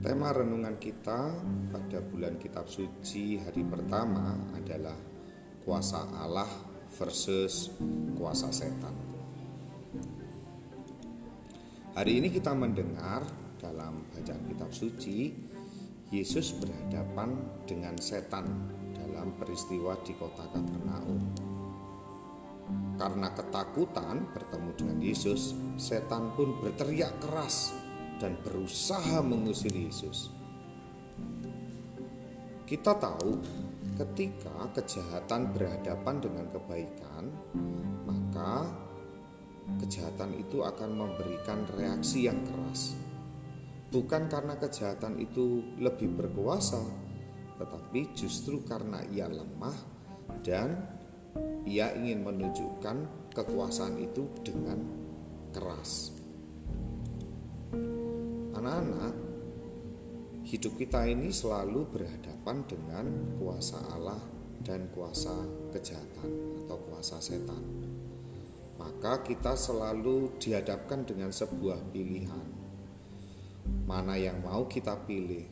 Tema renungan kita pada bulan kitab suci hari pertama adalah kuasa Allah versus kuasa setan. Hari ini kita mendengar dalam bacaan kitab suci Yesus berhadapan dengan setan dalam peristiwa di kota Kapernaum. Karena ketakutan bertemu dengan Yesus, setan pun berteriak keras dan berusaha mengusir Yesus. Kita tahu ketika kejahatan berhadapan dengan kebaikan, maka kejahatan itu akan memberikan reaksi yang keras. Bukan karena kejahatan itu lebih berkuasa, tetapi justru karena ia lemah dan ia ingin menunjukkan kekuasaan itu dengan keras. Anak-anak, hidup kita ini selalu berhadapan dengan kuasa Allah dan kuasa kejahatan atau kuasa setan. Maka kita selalu dihadapkan dengan sebuah pilihan. Mana yang mau kita pilih?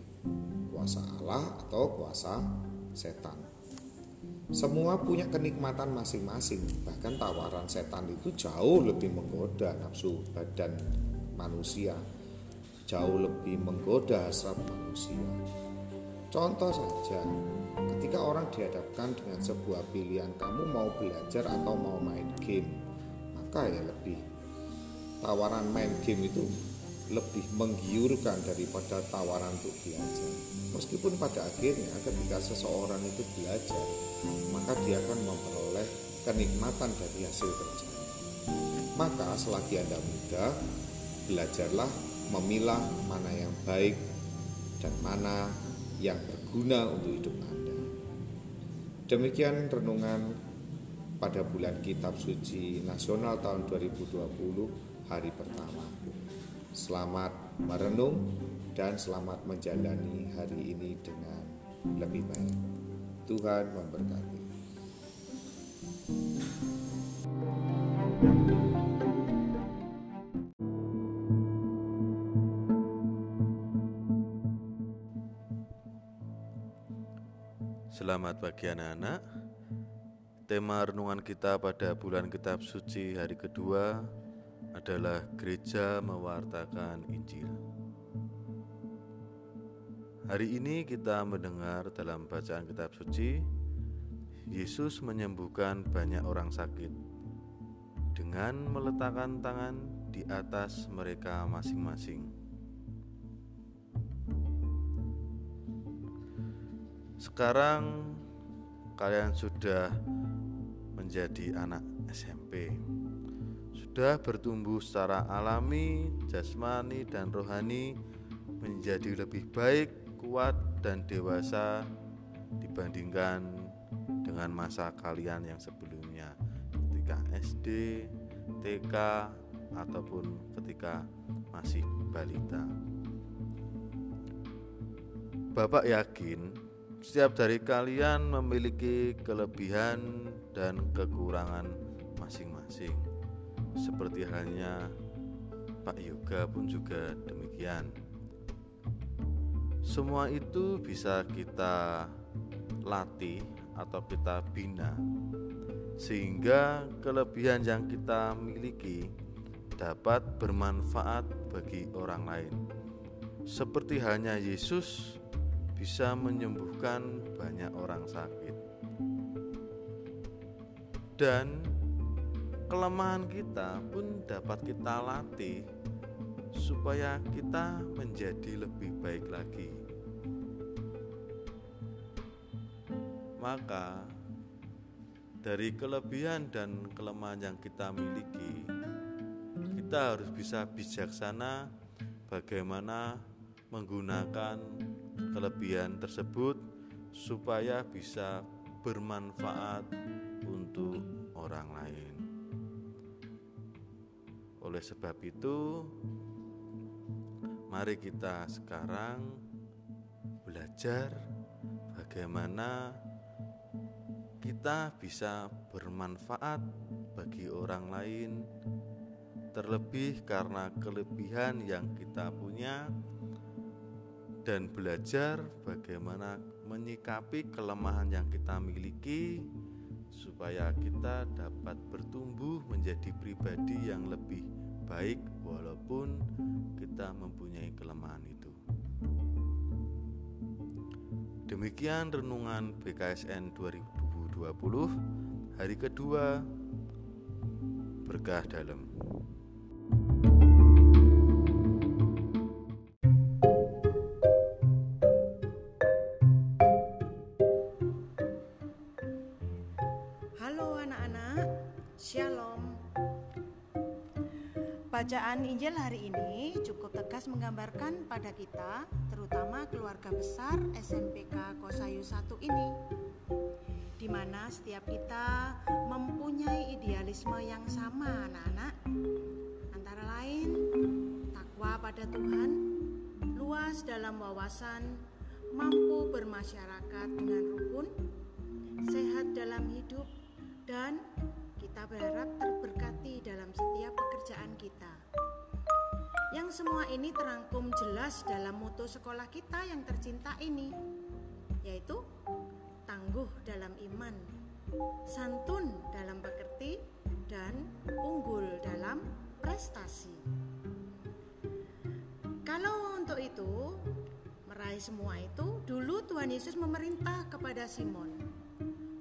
Kuasa Allah atau kuasa setan? Semua punya kenikmatan masing-masing, bahkan tawaran setan itu jauh lebih menggoda nafsu badan manusia jauh lebih menggoda hasrat manusia. Contoh saja, ketika orang dihadapkan dengan sebuah pilihan kamu mau belajar atau mau main game, maka ya lebih tawaran main game itu lebih menggiurkan daripada tawaran untuk belajar. Meskipun pada akhirnya ketika seseorang itu belajar, maka dia akan memperoleh kenikmatan dari hasil kerja. Maka selagi Anda muda, belajarlah memilah mana yang baik dan mana yang berguna untuk hidup Anda. Demikian renungan pada bulan Kitab Suci Nasional tahun 2020 hari pertama. Selamat merenung dan selamat menjalani hari ini dengan lebih baik. Tuhan memberkati. Selamat pagi anak-anak. Tema renungan kita pada bulan kitab suci hari kedua adalah gereja mewartakan Injil. Hari ini kita mendengar dalam bacaan kitab suci Yesus menyembuhkan banyak orang sakit dengan meletakkan tangan di atas mereka masing-masing Sekarang kalian sudah menjadi anak SMP. Sudah bertumbuh secara alami, jasmani dan rohani menjadi lebih baik, kuat dan dewasa dibandingkan dengan masa kalian yang sebelumnya ketika SD, TK ataupun ketika masih balita. Bapak yakin setiap dari kalian memiliki kelebihan dan kekurangan masing-masing. Seperti halnya Pak Yoga pun juga demikian. Semua itu bisa kita latih atau kita bina sehingga kelebihan yang kita miliki dapat bermanfaat bagi orang lain. Seperti hanya Yesus bisa menyembuhkan banyak orang sakit. Dan kelemahan kita pun dapat kita latih supaya kita menjadi lebih baik lagi. Maka dari kelebihan dan kelemahan yang kita miliki, kita harus bisa bijaksana bagaimana menggunakan kelebihan tersebut supaya bisa bermanfaat untuk orang lain. Oleh sebab itu, mari kita sekarang belajar bagaimana kita bisa bermanfaat bagi orang lain, terlebih karena kelebihan yang kita punya dan belajar bagaimana menyikapi kelemahan yang kita miliki supaya kita dapat bertumbuh menjadi pribadi yang lebih baik walaupun kita mempunyai kelemahan itu. Demikian renungan BKSN 2020 hari kedua berkah dalam. Bacaan Injil hari ini cukup tegas menggambarkan pada kita, terutama keluarga besar SMPK Kosayu 1 ini, di mana setiap kita mempunyai idealisme yang sama anak-anak, antara lain takwa pada Tuhan, luas dalam wawasan, mampu bermasyarakat dengan rukun, sehat dalam hidup, dan kita berharap terberkati dalam setiap pekerjaan kita. Yang semua ini terangkum jelas dalam moto sekolah kita yang tercinta ini, yaitu tangguh dalam iman, santun dalam pekerti, dan unggul dalam prestasi. Kalau untuk itu, meraih semua itu, dulu Tuhan Yesus memerintah kepada Simon,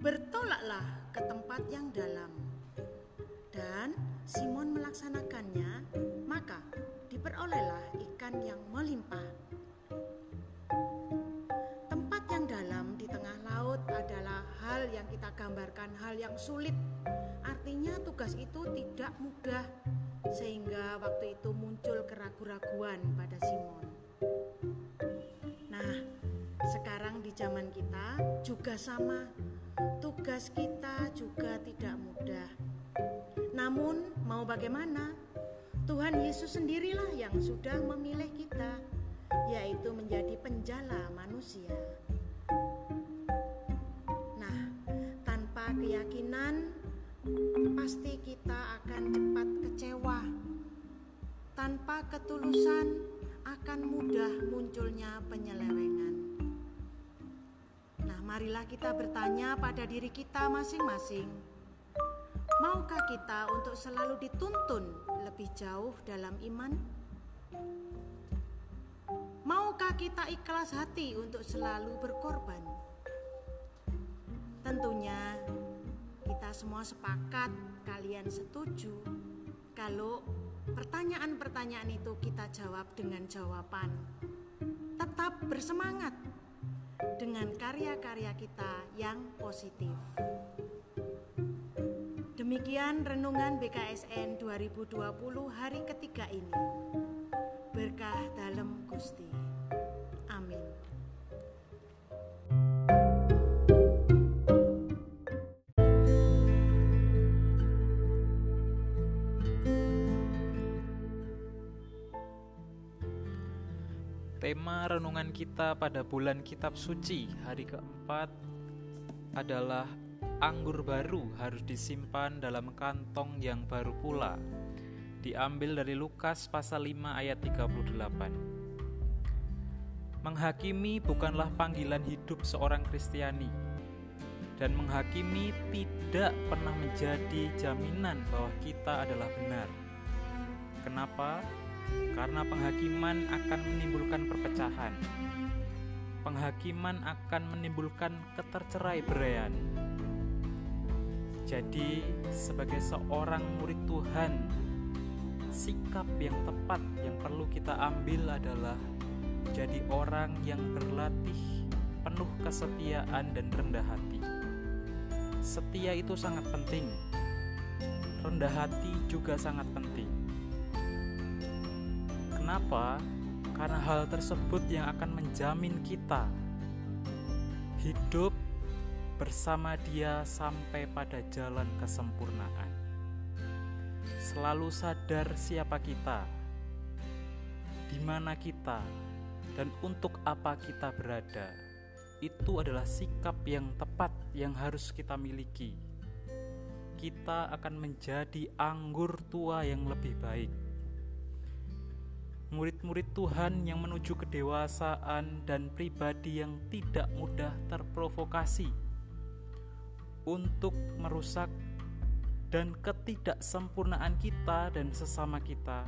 bertolaklah ke tempat yang dalam. Dan Simon melaksanakannya, maka diperolehlah ikan yang melimpah. Tempat yang dalam di tengah laut adalah hal yang kita gambarkan hal yang sulit. Artinya tugas itu tidak mudah sehingga waktu itu muncul keraguan-raguan pada Simon. Nah, sekarang di zaman kita juga sama. Tugas kita juga tidak mudah. Namun, mau bagaimana? Tuhan Yesus sendirilah yang sudah memilih kita, yaitu menjadi penjala manusia. Nah, tanpa keyakinan, pasti kita akan cepat kecewa. Tanpa ketulusan, akan mudah munculnya penyelewengan. Nah, marilah kita bertanya pada diri kita masing-masing. Maukah kita untuk selalu dituntun lebih jauh dalam iman? Maukah kita ikhlas hati untuk selalu berkorban? Tentunya kita semua sepakat, kalian setuju kalau pertanyaan-pertanyaan itu kita jawab dengan jawaban. Tetap bersemangat dengan karya-karya kita yang positif. Demikian renungan BKSN 2020 hari ketiga ini. Berkah dalam Gusti. Amin. Tema renungan kita pada bulan Kitab Suci hari keempat adalah anggur baru harus disimpan dalam kantong yang baru pula. Diambil dari Lukas pasal 5 ayat 38. Menghakimi bukanlah panggilan hidup seorang Kristiani. Dan menghakimi tidak pernah menjadi jaminan bahwa kita adalah benar. Kenapa? Karena penghakiman akan menimbulkan perpecahan. Penghakiman akan menimbulkan ketercerai beraian. Jadi, sebagai seorang murid Tuhan, sikap yang tepat yang perlu kita ambil adalah jadi orang yang berlatih penuh kesetiaan dan rendah hati. Setia itu sangat penting. Rendah hati juga sangat penting. Kenapa? Karena hal tersebut yang akan menjamin kita hidup bersama Dia sampai pada jalan kesempurnaan. Selalu sadar siapa kita, di mana kita, dan untuk apa kita berada. Itu adalah sikap yang tepat yang harus kita miliki. Kita akan menjadi anggur tua yang lebih baik. murid-murid Tuhan yang menuju kedewasaan dan pribadi yang tidak mudah terprovokasi untuk merusak dan ketidaksempurnaan kita dan sesama kita.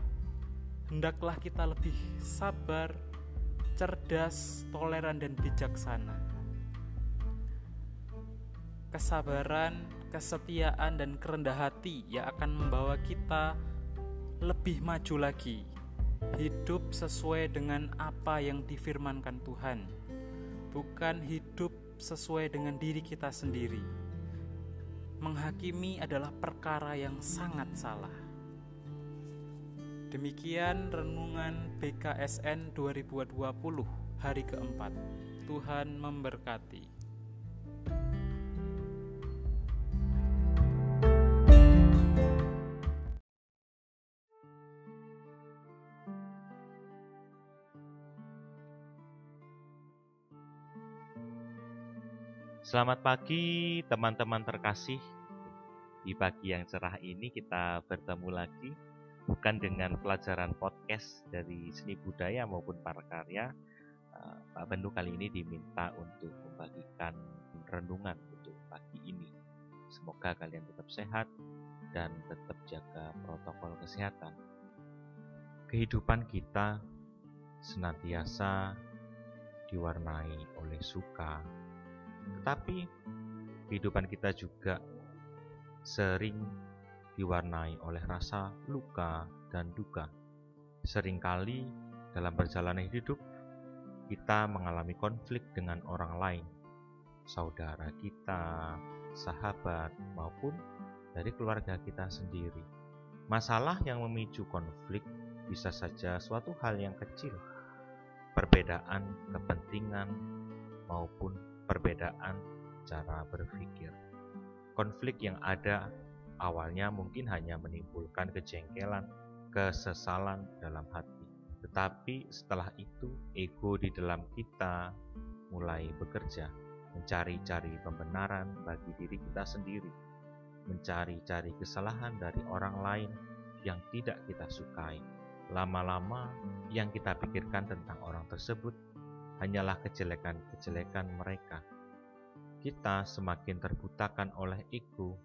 Hendaklah kita lebih sabar, cerdas, toleran, dan bijaksana. Kesabaran, kesetiaan, dan kerendah hati yang akan membawa kita lebih maju lagi hidup sesuai dengan apa yang difirmankan Tuhan, bukan hidup sesuai dengan diri kita sendiri. Menghakimi adalah perkara yang sangat salah. Demikian renungan BKSN 2020 hari keempat. Tuhan memberkati. Selamat pagi teman-teman terkasih. Di pagi yang cerah ini kita bertemu lagi bukan dengan pelajaran podcast dari seni budaya maupun para karya. Eh, Pak Bendu kali ini diminta untuk membagikan renungan untuk pagi ini. Semoga kalian tetap sehat dan tetap jaga protokol kesehatan. Kehidupan kita senantiasa diwarnai oleh suka, tetapi kehidupan kita juga sering diwarnai oleh rasa luka dan duka. Seringkali dalam perjalanan hidup kita mengalami konflik dengan orang lain, saudara kita, sahabat, maupun dari keluarga kita sendiri. Masalah yang memicu konflik bisa saja suatu hal yang kecil, perbedaan kepentingan maupun perbedaan cara berpikir. Konflik yang ada awalnya mungkin hanya menimbulkan kejengkelan, kesesalan dalam hati. Tetapi setelah itu, ego di dalam kita mulai bekerja, mencari-cari pembenaran bagi diri kita sendiri, mencari-cari kesalahan dari orang lain yang tidak kita sukai. Lama-lama, yang kita pikirkan tentang orang tersebut hanyalah kejelekan-kejelekan mereka. Kita semakin terbutakan oleh ego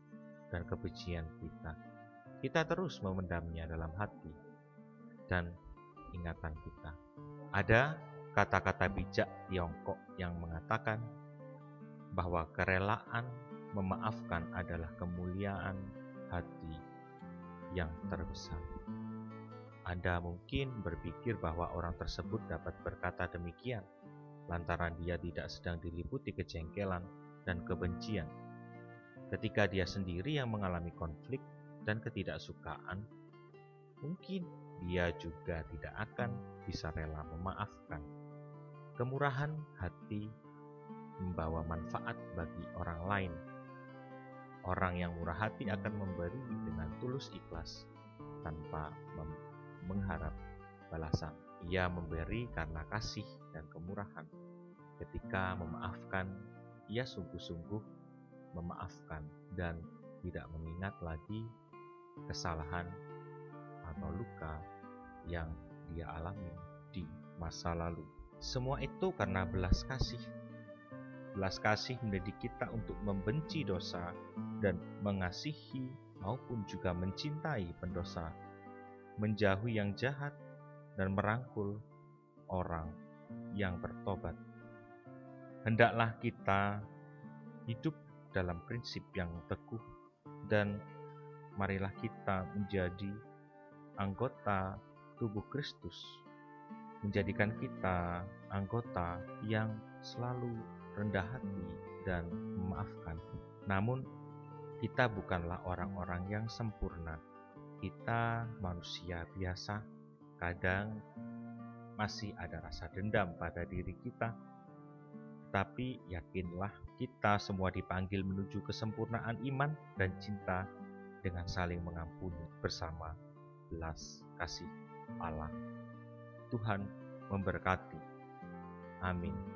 dan kebencian kita. Kita terus memendamnya dalam hati dan ingatan kita. Ada kata-kata bijak Tiongkok yang mengatakan bahwa kerelaan memaafkan adalah kemuliaan hati yang terbesar. Anda mungkin berpikir bahwa orang tersebut dapat berkata demikian lantaran dia tidak sedang diliputi kejengkelan dan kebencian. Ketika dia sendiri yang mengalami konflik dan ketidaksukaan, mungkin dia juga tidak akan bisa rela memaafkan. Kemurahan hati membawa manfaat bagi orang lain. Orang yang murah hati akan memberi dengan tulus ikhlas tanpa mengharap balasan. Ia memberi karena kasih dan kemurahan. Ketika memaafkan, ia sungguh-sungguh memaafkan dan tidak mengingat lagi kesalahan atau luka yang dia alami di masa lalu. Semua itu karena belas kasih. Belas kasih mendidik kita untuk membenci dosa dan mengasihi maupun juga mencintai pendosa menjauhi yang jahat, dan merangkul orang yang bertobat. Hendaklah kita hidup dalam prinsip yang teguh, dan marilah kita menjadi anggota tubuh Kristus, menjadikan kita anggota yang selalu rendah hati dan memaafkan. Namun, kita bukanlah orang-orang yang sempurna kita manusia biasa kadang masih ada rasa dendam pada diri kita. Tapi yakinlah kita semua dipanggil menuju kesempurnaan iman dan cinta dengan saling mengampuni bersama belas kasih Allah. Tuhan memberkati. Amin.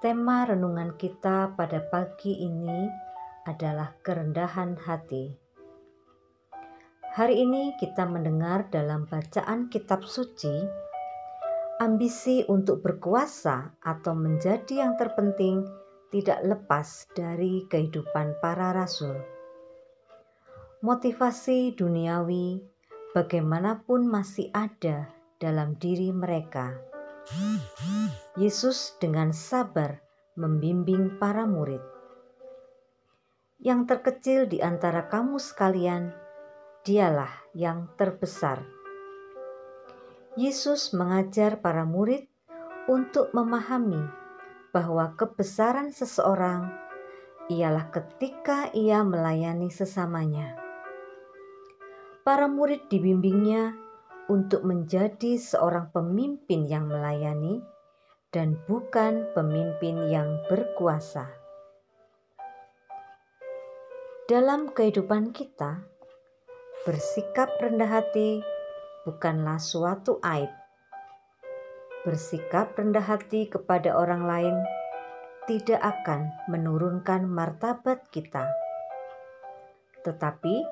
Tema renungan kita pada pagi ini adalah kerendahan hati. Hari ini kita mendengar dalam bacaan kitab suci ambisi untuk berkuasa atau menjadi yang terpenting tidak lepas dari kehidupan para rasul. Motivasi duniawi bagaimanapun masih ada dalam diri mereka Yesus dengan sabar membimbing para murid. Yang terkecil di antara kamu sekalian, dialah yang terbesar. Yesus mengajar para murid untuk memahami bahwa kebesaran seseorang ialah ketika ia melayani sesamanya. Para murid dibimbingnya untuk menjadi seorang pemimpin yang melayani dan bukan pemimpin yang berkuasa. Dalam kehidupan kita, bersikap rendah hati bukanlah suatu aib. Bersikap rendah hati kepada orang lain tidak akan menurunkan martabat kita. Tetapi,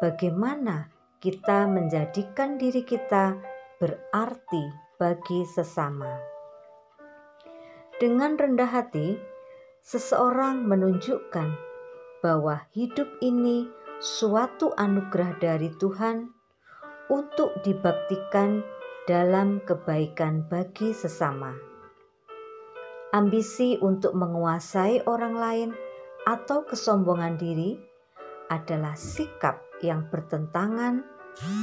bagaimana kita menjadikan diri kita berarti bagi sesama. Dengan rendah hati, seseorang menunjukkan bahwa hidup ini suatu anugerah dari Tuhan untuk dibaktikan dalam kebaikan bagi sesama. Ambisi untuk menguasai orang lain atau kesombongan diri adalah sikap yang bertentangan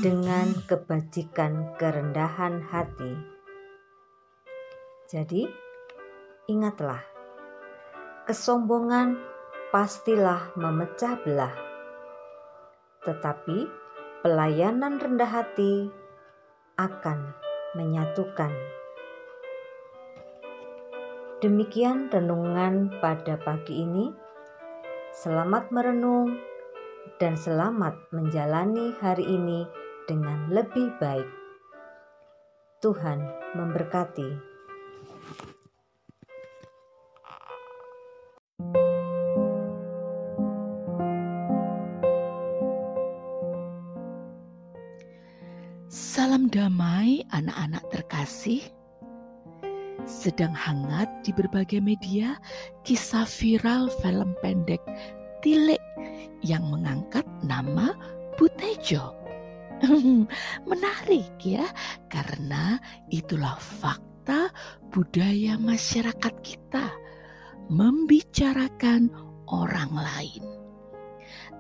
dengan kebajikan kerendahan hati. Jadi, ingatlah, kesombongan pastilah memecah belah, tetapi pelayanan rendah hati akan menyatukan. Demikian renungan pada pagi ini. Selamat merenung dan selamat menjalani hari ini dengan lebih baik. Tuhan memberkati. Salam damai, anak-anak terkasih. Sedang hangat di berbagai media kisah viral film pendek Tilik yang mengangkat nama Butejo. Menarik ya, karena itulah fakta budaya masyarakat kita membicarakan orang lain.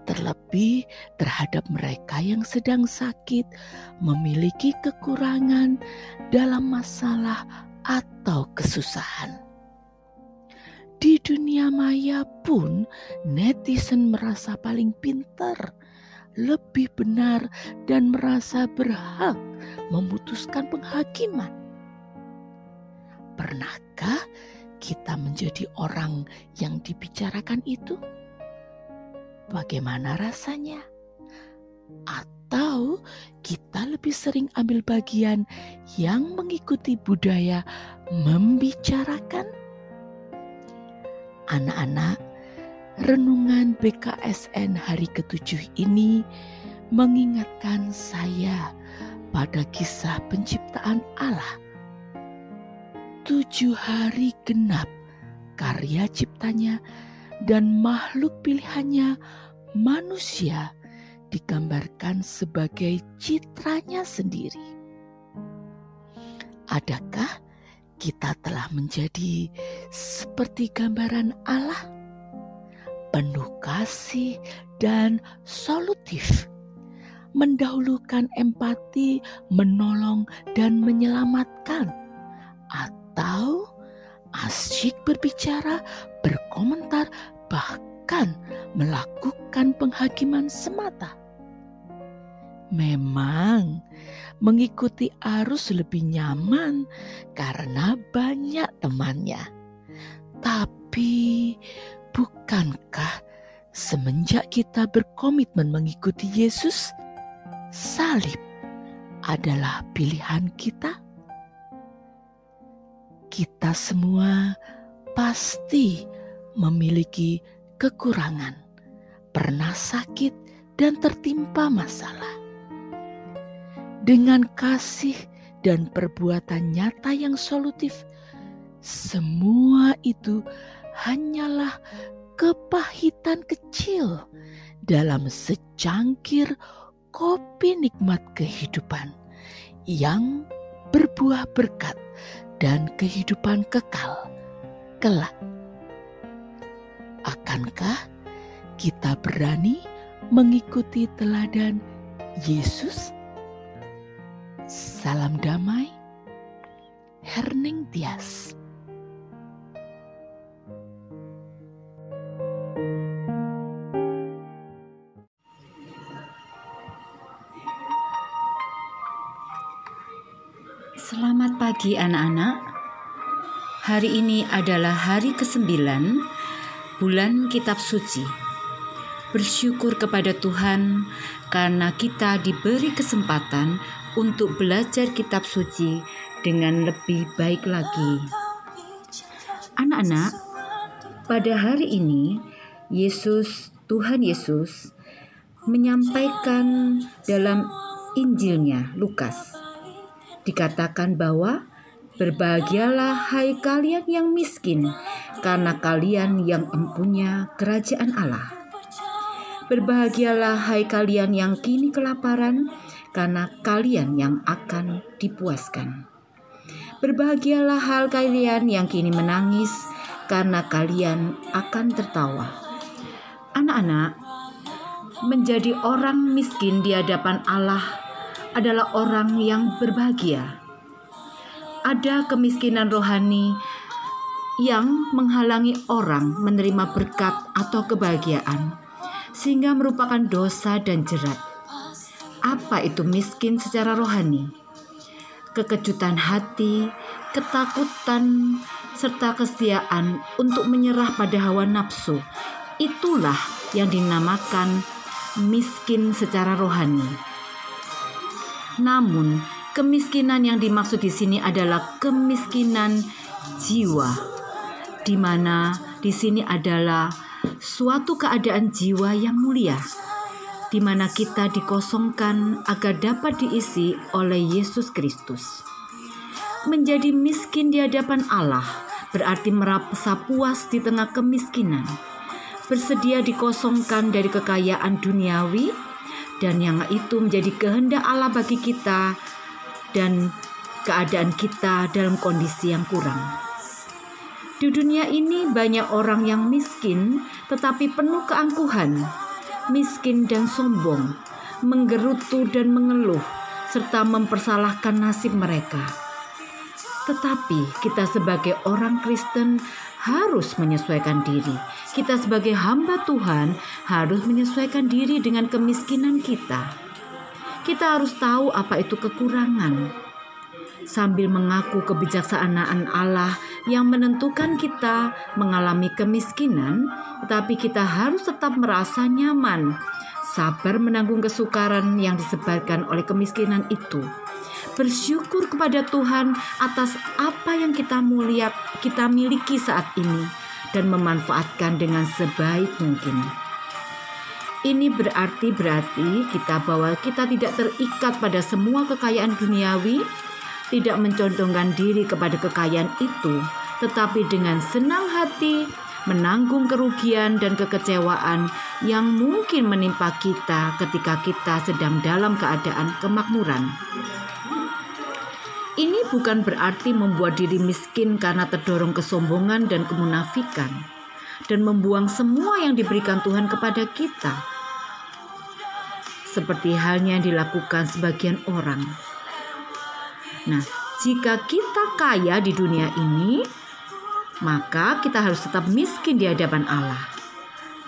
Terlebih terhadap mereka yang sedang sakit, memiliki kekurangan dalam masalah atau kesusahan. Di dunia maya pun netizen merasa paling pintar, lebih benar dan merasa berhak memutuskan penghakiman. Pernahkah kita menjadi orang yang dibicarakan itu? Bagaimana rasanya? Atau kita lebih sering ambil bagian yang mengikuti budaya membicarakan? Anak-anak, renungan BKSN hari ketujuh ini mengingatkan saya pada kisah penciptaan Allah. Tujuh hari genap karya ciptanya dan makhluk pilihannya manusia digambarkan sebagai citranya sendiri. Adakah kita telah menjadi seperti gambaran Allah, penuh kasih dan solutif, mendahulukan empati, menolong, dan menyelamatkan, atau asyik berbicara, berkomentar, bahkan melakukan penghakiman semata. Memang mengikuti arus lebih nyaman karena banyak temannya. Tapi bukankah semenjak kita berkomitmen mengikuti Yesus, salib adalah pilihan kita? Kita semua pasti memiliki kekurangan, pernah sakit, dan tertimpa masalah. Dengan kasih dan perbuatan nyata yang solutif, semua itu hanyalah kepahitan kecil dalam secangkir kopi nikmat kehidupan yang berbuah berkat dan kehidupan kekal kelak. Akankah kita berani mengikuti teladan Yesus? Salam damai, Herning Tias. Selamat pagi anak-anak. Hari ini adalah hari ke-9 bulan kitab suci. Bersyukur kepada Tuhan karena kita diberi kesempatan untuk belajar kitab suci dengan lebih baik lagi. Anak-anak, pada hari ini Yesus, Tuhan Yesus menyampaikan dalam Injilnya Lukas dikatakan bahwa berbahagialah hai kalian yang miskin karena kalian yang empunya kerajaan Allah. Berbahagialah hai kalian yang kini kelaparan karena kalian yang akan dipuaskan. Berbahagialah hal kalian yang kini menangis karena kalian akan tertawa. Anak-anak, menjadi orang miskin di hadapan Allah adalah orang yang berbahagia. Ada kemiskinan rohani yang menghalangi orang menerima berkat atau kebahagiaan, sehingga merupakan dosa dan jerat. Apa itu miskin secara rohani? Kekejutan hati, ketakutan, serta kesetiaan untuk menyerah pada hawa nafsu. Itulah yang dinamakan miskin secara rohani. Namun, kemiskinan yang dimaksud di sini adalah kemiskinan jiwa, di mana di sini adalah suatu keadaan jiwa yang mulia, di mana kita dikosongkan agar dapat diisi oleh Yesus Kristus. Menjadi miskin di hadapan Allah berarti merasa puas di tengah kemiskinan, bersedia dikosongkan dari kekayaan duniawi dan yang itu menjadi kehendak Allah bagi kita dan keadaan kita dalam kondisi yang kurang. Di dunia ini banyak orang yang miskin tetapi penuh keangkuhan, miskin dan sombong, menggerutu dan mengeluh serta mempersalahkan nasib mereka. Tetapi kita sebagai orang Kristen harus menyesuaikan diri. Kita sebagai hamba Tuhan harus menyesuaikan diri dengan kemiskinan kita. Kita harus tahu apa itu kekurangan. Sambil mengaku kebijaksanaan Allah yang menentukan kita mengalami kemiskinan, tetapi kita harus tetap merasa nyaman, sabar menanggung kesukaran yang disebabkan oleh kemiskinan itu bersyukur kepada Tuhan atas apa yang kita mulia kita miliki saat ini dan memanfaatkan dengan sebaik mungkin. Ini berarti berarti kita bahwa kita tidak terikat pada semua kekayaan duniawi, tidak mencondongkan diri kepada kekayaan itu, tetapi dengan senang hati menanggung kerugian dan kekecewaan yang mungkin menimpa kita ketika kita sedang dalam keadaan kemakmuran. Ini bukan berarti membuat diri miskin karena terdorong kesombongan dan kemunafikan, dan membuang semua yang diberikan Tuhan kepada kita, seperti halnya yang dilakukan sebagian orang. Nah, jika kita kaya di dunia ini, maka kita harus tetap miskin di hadapan Allah.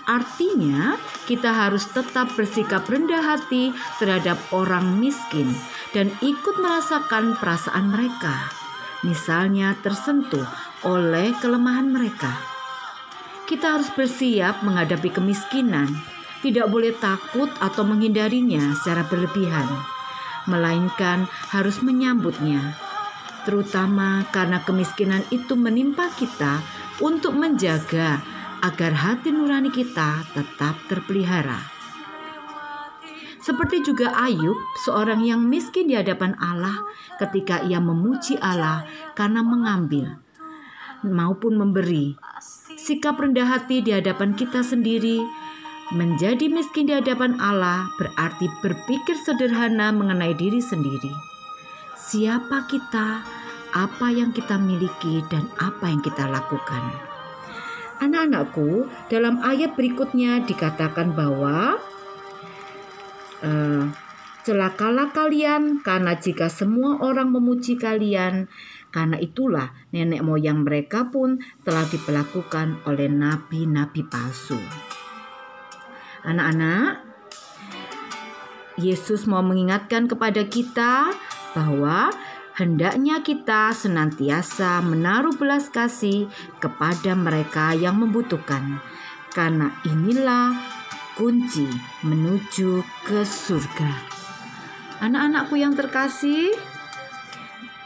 Artinya, kita harus tetap bersikap rendah hati terhadap orang miskin dan ikut merasakan perasaan mereka, misalnya tersentuh oleh kelemahan mereka. Kita harus bersiap menghadapi kemiskinan, tidak boleh takut atau menghindarinya secara berlebihan, melainkan harus menyambutnya, terutama karena kemiskinan itu menimpa kita untuk menjaga agar hati nurani kita tetap terpelihara. Seperti juga Ayub, seorang yang miskin di hadapan Allah ketika ia memuji Allah karena mengambil maupun memberi. Sikap rendah hati di hadapan kita sendiri menjadi miskin di hadapan Allah berarti berpikir sederhana mengenai diri sendiri. Siapa kita, apa yang kita miliki, dan apa yang kita lakukan. Anak-anakku, dalam ayat berikutnya dikatakan bahwa uh, celakalah kalian karena jika semua orang memuji kalian karena itulah nenek moyang mereka pun telah diperlakukan oleh nabi-nabi palsu. Anak-anak, Yesus mau mengingatkan kepada kita bahwa hendaknya kita senantiasa menaruh belas kasih kepada mereka yang membutuhkan, karena inilah kunci menuju ke surga. Anak-anakku yang terkasih,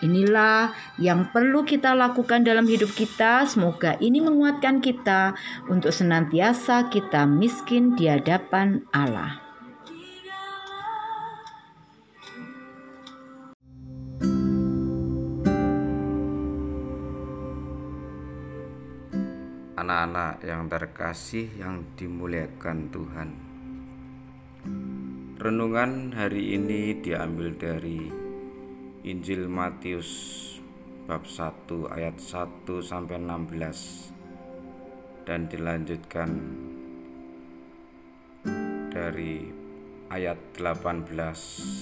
inilah yang perlu kita lakukan dalam hidup kita. Semoga ini menguatkan kita untuk senantiasa kita miskin di hadapan Allah. anak-anak yang terkasih yang dimuliakan Tuhan. Renungan hari ini diambil dari Injil Matius bab 1 ayat 1 sampai 16 dan dilanjutkan dari ayat 18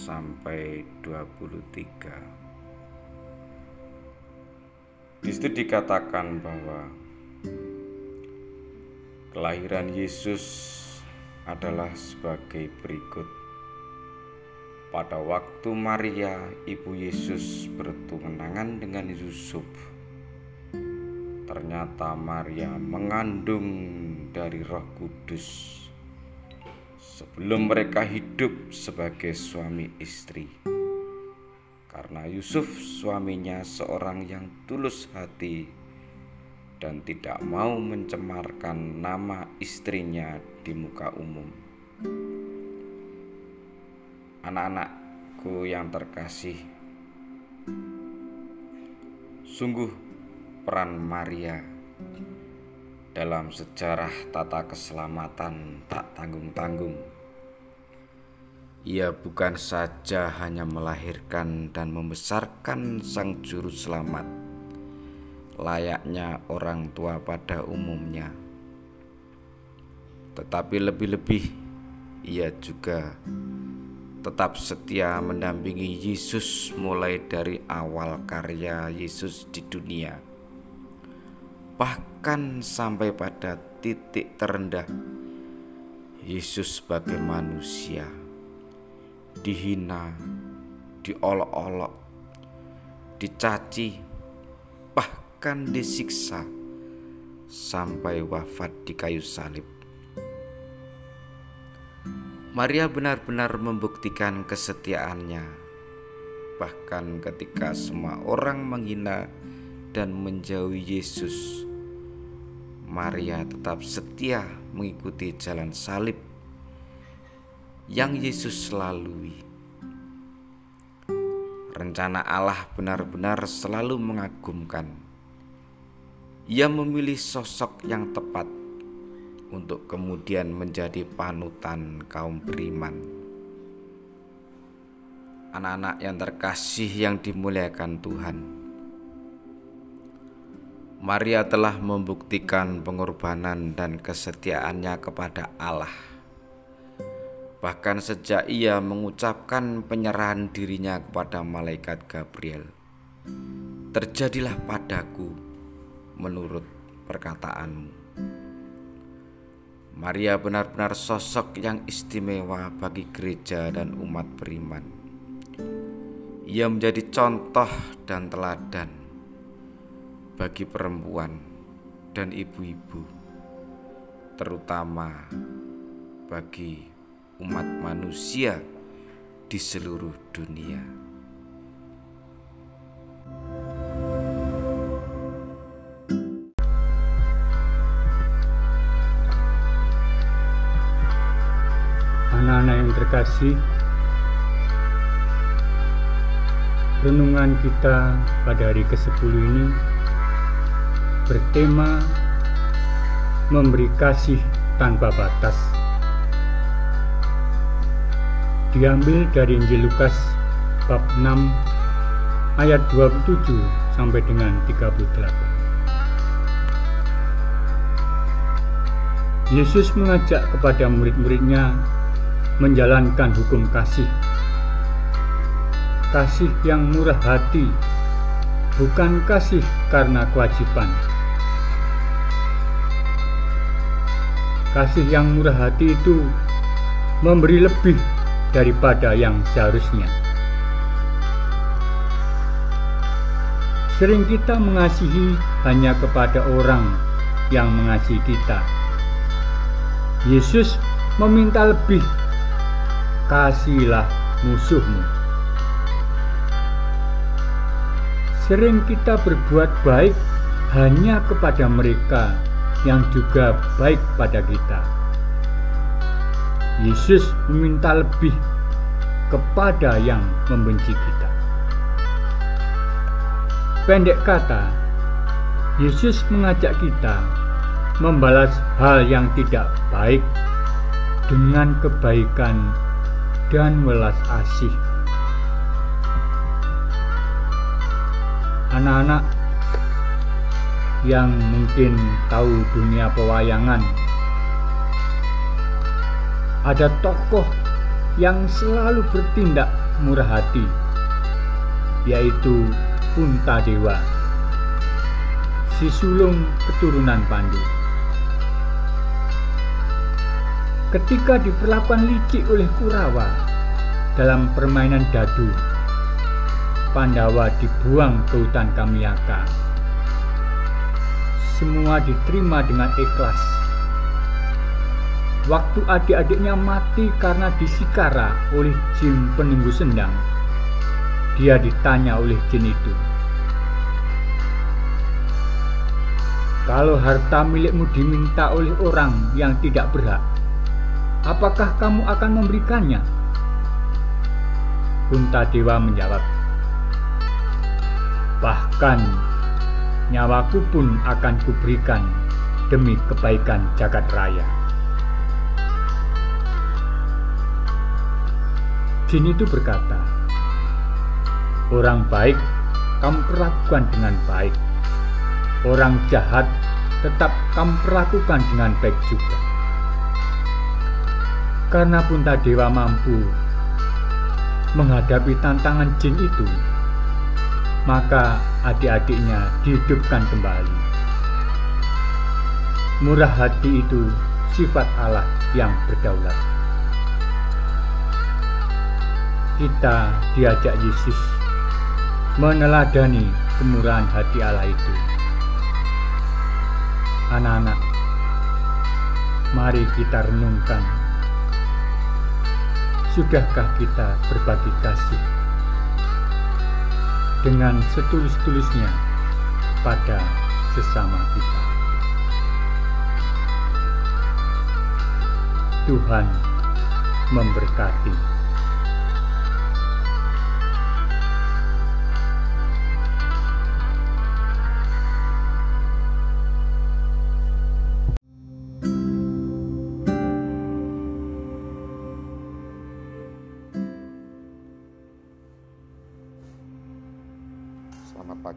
sampai 23. Di situ dikatakan bahwa Kelahiran Yesus adalah sebagai berikut. Pada waktu Maria, ibu Yesus bertunangan dengan Yusuf, ternyata Maria mengandung dari Roh Kudus sebelum mereka hidup sebagai suami istri. Karena Yusuf suaminya seorang yang tulus hati dan tidak mau mencemarkan nama istrinya di muka umum. Anak-anakku yang terkasih, sungguh peran Maria dalam sejarah tata keselamatan tak tanggung-tanggung. Ia bukan saja hanya melahirkan dan membesarkan sang juru selamat, layaknya orang tua pada umumnya. Tetapi lebih-lebih ia juga tetap setia mendampingi Yesus mulai dari awal karya Yesus di dunia. Bahkan sampai pada titik terendah Yesus sebagai manusia dihina, diolok-olok, dicaci, akan disiksa sampai wafat di kayu salib. Maria benar-benar membuktikan kesetiaannya, bahkan ketika semua orang menghina dan menjauhi Yesus. Maria tetap setia mengikuti jalan salib yang Yesus lalui. Rencana Allah benar-benar selalu mengagumkan ia memilih sosok yang tepat untuk kemudian menjadi panutan kaum beriman. Anak-anak yang terkasih yang dimuliakan Tuhan, Maria telah membuktikan pengorbanan dan kesetiaannya kepada Allah. Bahkan sejak ia mengucapkan penyerahan dirinya kepada malaikat Gabriel, terjadilah padaku menurut perkataanmu. Maria benar-benar sosok yang istimewa bagi gereja dan umat beriman. Ia menjadi contoh dan teladan bagi perempuan dan ibu-ibu, terutama bagi umat manusia di seluruh dunia. Anak-anak yang terkasih, renungan kita pada hari ke-10 ini bertema memberi kasih tanpa batas. Diambil dari Injil Lukas bab 6 ayat 27 sampai dengan 38. Yesus mengajak kepada murid-muridnya menjalankan hukum kasih. Kasih yang murah hati, bukan kasih karena kewajiban. Kasih yang murah hati itu memberi lebih daripada yang seharusnya. Sering kita mengasihi hanya kepada orang yang mengasihi kita Yesus meminta lebih, kasihilah musuhmu. Sering kita berbuat baik hanya kepada mereka yang juga baik pada kita. Yesus meminta lebih kepada yang membenci kita. Pendek kata, Yesus mengajak kita membalas hal yang tidak baik dengan kebaikan dan welas asih. Anak-anak yang mungkin tahu dunia pewayangan, ada tokoh yang selalu bertindak murah hati, yaitu Puntadewa, si sulung keturunan Pandu. Ketika diperlakukan licik oleh Kurawa dalam permainan dadu. Pandawa dibuang ke hutan Kamyaka. Semua diterima dengan ikhlas. Waktu adik-adiknya mati karena disikara oleh jin penunggu sendang, dia ditanya oleh jin itu, Kalau harta milikmu diminta oleh orang yang tidak berhak, apakah kamu akan memberikannya? Dewa menjawab, Bahkan nyawaku pun akan kuberikan demi kebaikan jagat raya. Jin itu berkata, Orang baik kamu perlakukan dengan baik. Orang jahat tetap kamu perlakukan dengan baik juga. Karena Puntadewa mampu menghadapi tantangan jin itu, maka adik-adiknya dihidupkan kembali. Murah hati itu sifat Allah yang berdaulat. Kita diajak Yesus meneladani kemurahan hati Allah itu. Anak-anak, mari kita renungkan Sudahkah kita berbagi kasih dengan setulus-tulusnya pada sesama kita? Tuhan memberkati.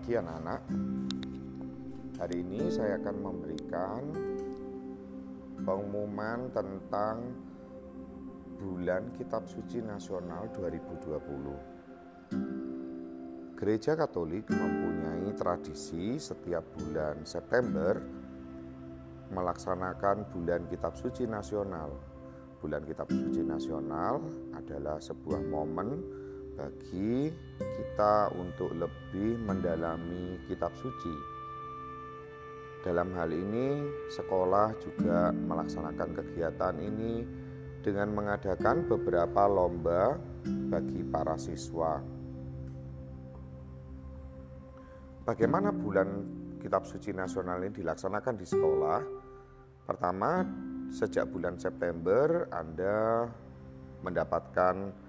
Pagi anak-anak Hari ini saya akan memberikan pengumuman tentang Bulan Kitab Suci Nasional 2020 Gereja Katolik mempunyai tradisi setiap bulan September melaksanakan Bulan Kitab Suci Nasional. Bulan Kitab Suci Nasional adalah sebuah momen bagi kita untuk lebih mendalami kitab suci. Dalam hal ini, sekolah juga melaksanakan kegiatan ini dengan mengadakan beberapa lomba bagi para siswa. Bagaimana bulan kitab suci nasional ini dilaksanakan di sekolah? Pertama, sejak bulan September Anda mendapatkan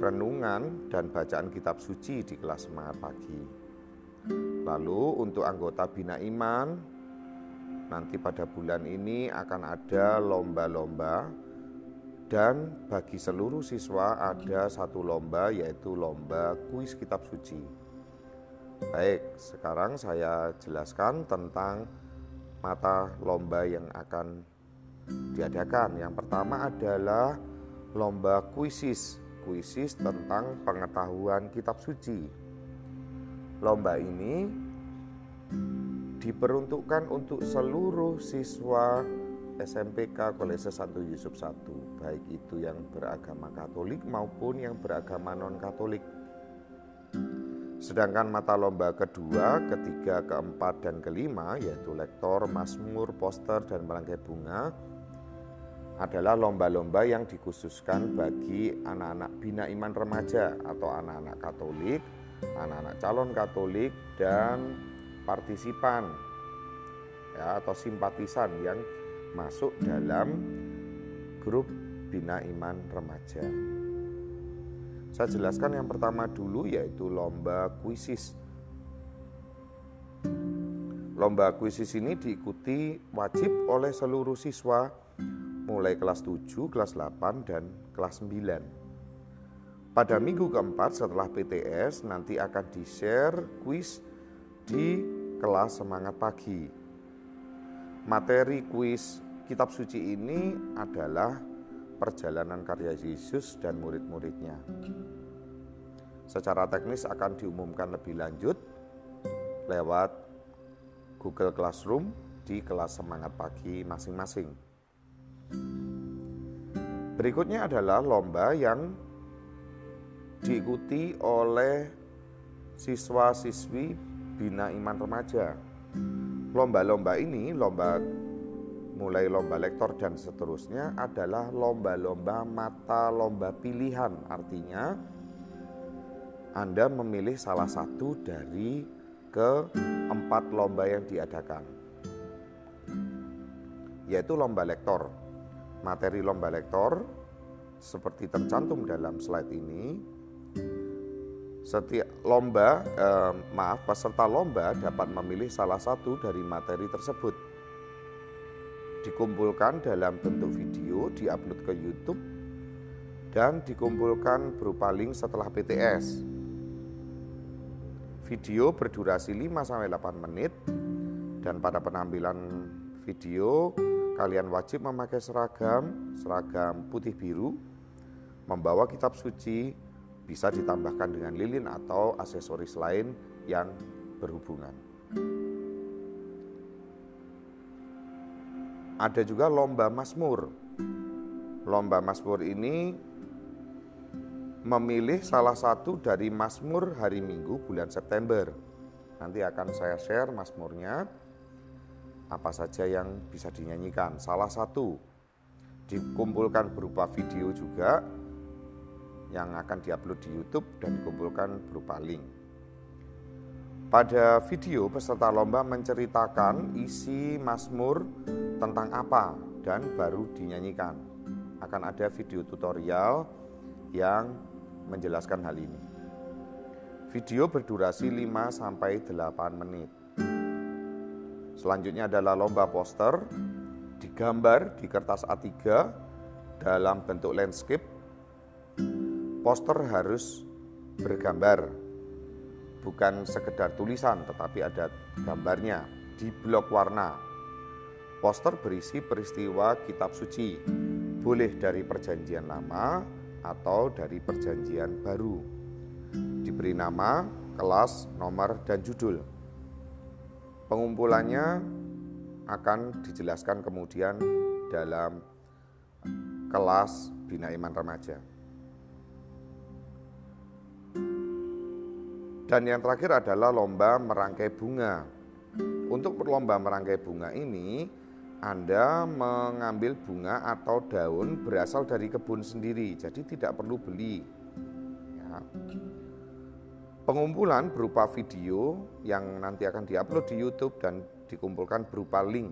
renungan dan bacaan kitab suci di kelas semangat pagi. Lalu untuk anggota Bina Iman, nanti pada bulan ini akan ada lomba-lomba dan bagi seluruh siswa ada satu lomba yaitu lomba kuis kitab suci. Baik, sekarang saya jelaskan tentang mata lomba yang akan diadakan. Yang pertama adalah lomba kuisis, kuisis tentang pengetahuan kitab suci. Lomba ini diperuntukkan untuk seluruh siswa SMPK Kolese Santo Yusuf I, baik itu yang beragama Katolik maupun yang beragama non-Katolik. Sedangkan mata lomba kedua, ketiga, keempat, dan kelima yaitu lektor, masmur, poster, dan merangkai bunga adalah lomba-lomba yang dikhususkan bagi anak-anak bina iman remaja atau anak-anak Katolik, anak-anak calon Katolik, dan partisipan ya, atau simpatisan yang masuk dalam grup Bina Iman Remaja. Saya jelaskan yang pertama dulu yaitu lomba kuisis. Lomba kuisis ini diikuti wajib oleh seluruh siswa mulai kelas 7, kelas 8, dan kelas 9. Pada minggu keempat setelah PTS nanti akan di-share kuis di kelas semangat pagi. Materi kuis kitab suci ini adalah perjalanan karya Yesus dan murid-muridnya. Secara teknis akan diumumkan lebih lanjut lewat Google Classroom di kelas semangat pagi masing-masing. Berikutnya adalah lomba yang diikuti oleh siswa-siswi Bina Iman Remaja. Lomba-lomba ini, lomba mulai lomba lektor dan seterusnya adalah lomba-lomba mata lomba pilihan. Artinya Anda memilih salah satu dari keempat lomba yang diadakan. Yaitu lomba lektor. Materi lomba lektor seperti tercantum dalam slide ini setiap lomba eh, maaf peserta lomba dapat memilih salah satu dari materi tersebut dikumpulkan dalam bentuk video, diupload ke YouTube, dan dikumpulkan berupa link setelah PTS. Video berdurasi 5-8 menit, dan pada penampilan video kalian wajib memakai seragam, seragam putih biru, membawa kitab suci, bisa ditambahkan dengan lilin atau aksesoris lain yang berhubungan. Ada juga lomba Mazmur. Lomba Mazmur ini memilih salah satu dari Mazmur hari Minggu bulan September. Nanti akan saya share Mazmurnya apa saja yang bisa dinyanyikan. Salah satu dikumpulkan berupa video juga yang akan diupload di YouTube dan dikumpulkan berupa link. Pada video peserta lomba menceritakan isi Mazmur tentang apa dan baru dinyanyikan. Akan ada video tutorial yang menjelaskan hal ini. Video berdurasi 5 sampai 8 menit. Selanjutnya adalah lomba poster digambar di kertas A3 dalam bentuk landscape. Poster harus bergambar bukan sekedar tulisan tetapi ada gambarnya di blok warna. Poster berisi peristiwa kitab suci, boleh dari perjanjian lama atau dari perjanjian baru. Diberi nama, kelas, nomor, dan judul. Pengumpulannya akan dijelaskan kemudian dalam kelas Bina Iman Remaja. Dan yang terakhir adalah lomba merangkai bunga. Untuk lomba merangkai bunga ini, Anda mengambil bunga atau daun berasal dari kebun sendiri, jadi tidak perlu beli. Ya. Pengumpulan berupa video yang nanti akan diupload di YouTube dan dikumpulkan berupa link.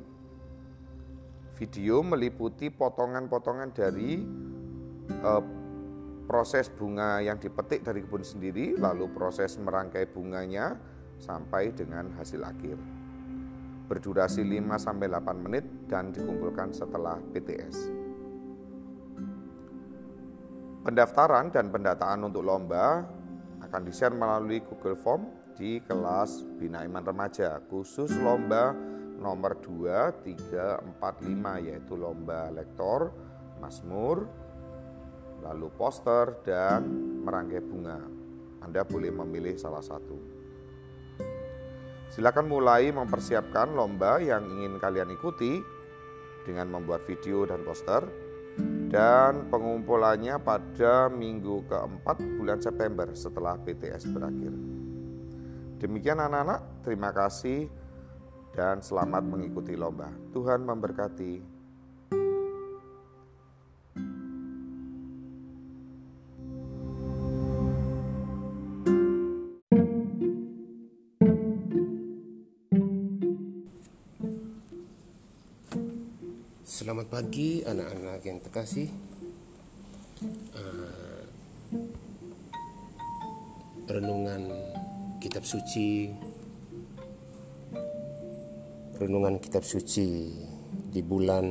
Video meliputi potongan-potongan dari uh, proses bunga yang dipetik dari kebun sendiri, lalu proses merangkai bunganya sampai dengan hasil akhir. Berdurasi 5-8 menit dan dikumpulkan setelah PTS. Pendaftaran dan pendataan untuk lomba akan di-share melalui Google Form di kelas Bina Iman Remaja khusus lomba nomor 2, 3, 4, 5 yaitu lomba lektor, masmur, lalu poster dan merangkai bunga. Anda boleh memilih salah satu. Silakan mulai mempersiapkan lomba yang ingin kalian ikuti dengan membuat video dan poster dan pengumpulannya pada minggu keempat bulan September setelah PTS berakhir. Demikian anak-anak, terima kasih dan selamat mengikuti lomba. Tuhan memberkati. Selamat pagi anak-anak yang terkasih. Uh, renungan kitab suci renungan kitab suci di bulan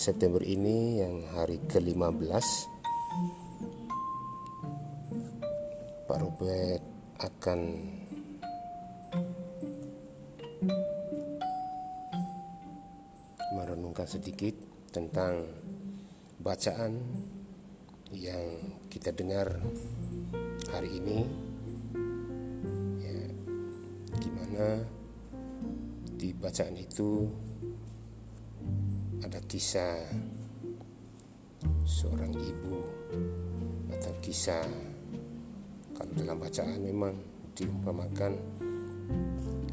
September ini yang hari ke-15 Pak Robert akan merenungkan sedikit tentang bacaan yang kita dengar hari ini. Ya, gimana di bacaan itu ada kisah seorang ibu atau kisah. Kalau dalam bacaan memang diumpamakan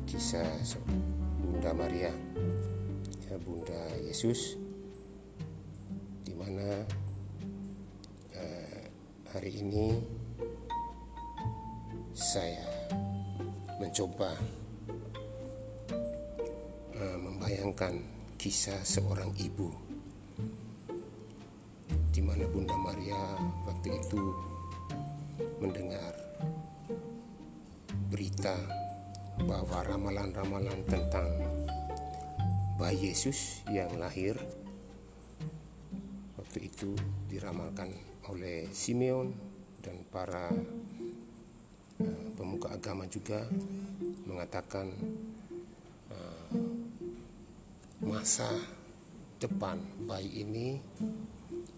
kisah Bunda Maria Yesus di mana eh, hari ini saya mencoba eh, membayangkan kisah seorang ibu di mana Bunda Maria waktu itu mendengar berita bahwa ramalan-ramalan tentang bayi Yesus yang lahir waktu itu diramalkan oleh Simeon dan para uh, pemuka agama juga mengatakan uh, masa depan bayi ini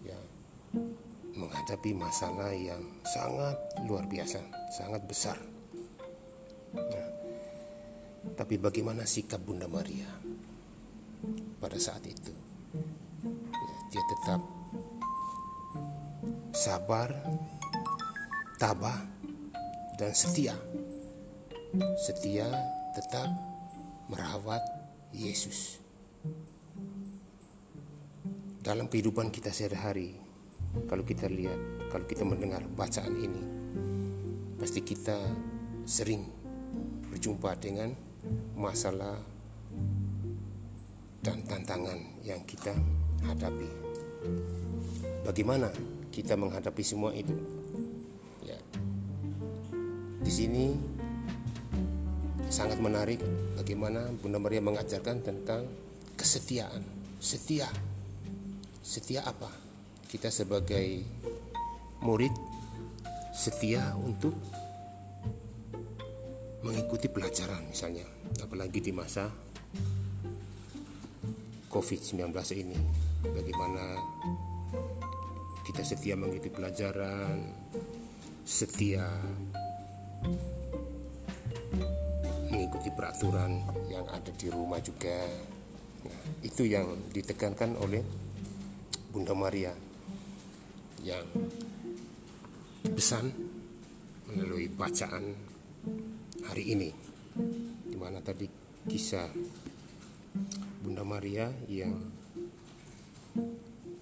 ya menghadapi masalah yang sangat luar biasa, sangat besar. Nah, tapi bagaimana sikap Bunda Maria? Pada saat itu. Dia tetap sabar, tabah, dan setia. Setia tetap merawat Yesus. Dalam kehidupan kita sehari-hari, kalau kita lihat, kalau kita mendengar bacaan ini, pasti kita sering berjumpa dengan masalah dan tantangan yang kita hadapi. Bagaimana kita menghadapi semua itu? Ya. Di sini sangat menarik bagaimana Bunda Maria mengajarkan tentang kesetiaan. Setia. Setia apa? Kita sebagai murid setia untuk mengikuti pelajaran misalnya, apalagi di masa COVID-19 ini. Bagaimana kita setia mengikuti pelajaran setia mengikuti peraturan yang ada di rumah juga. Nah, itu yang ditekankan oleh Bunda Maria yang pesan melalui bacaan hari ini di mana tadi kisah Bunda Maria yang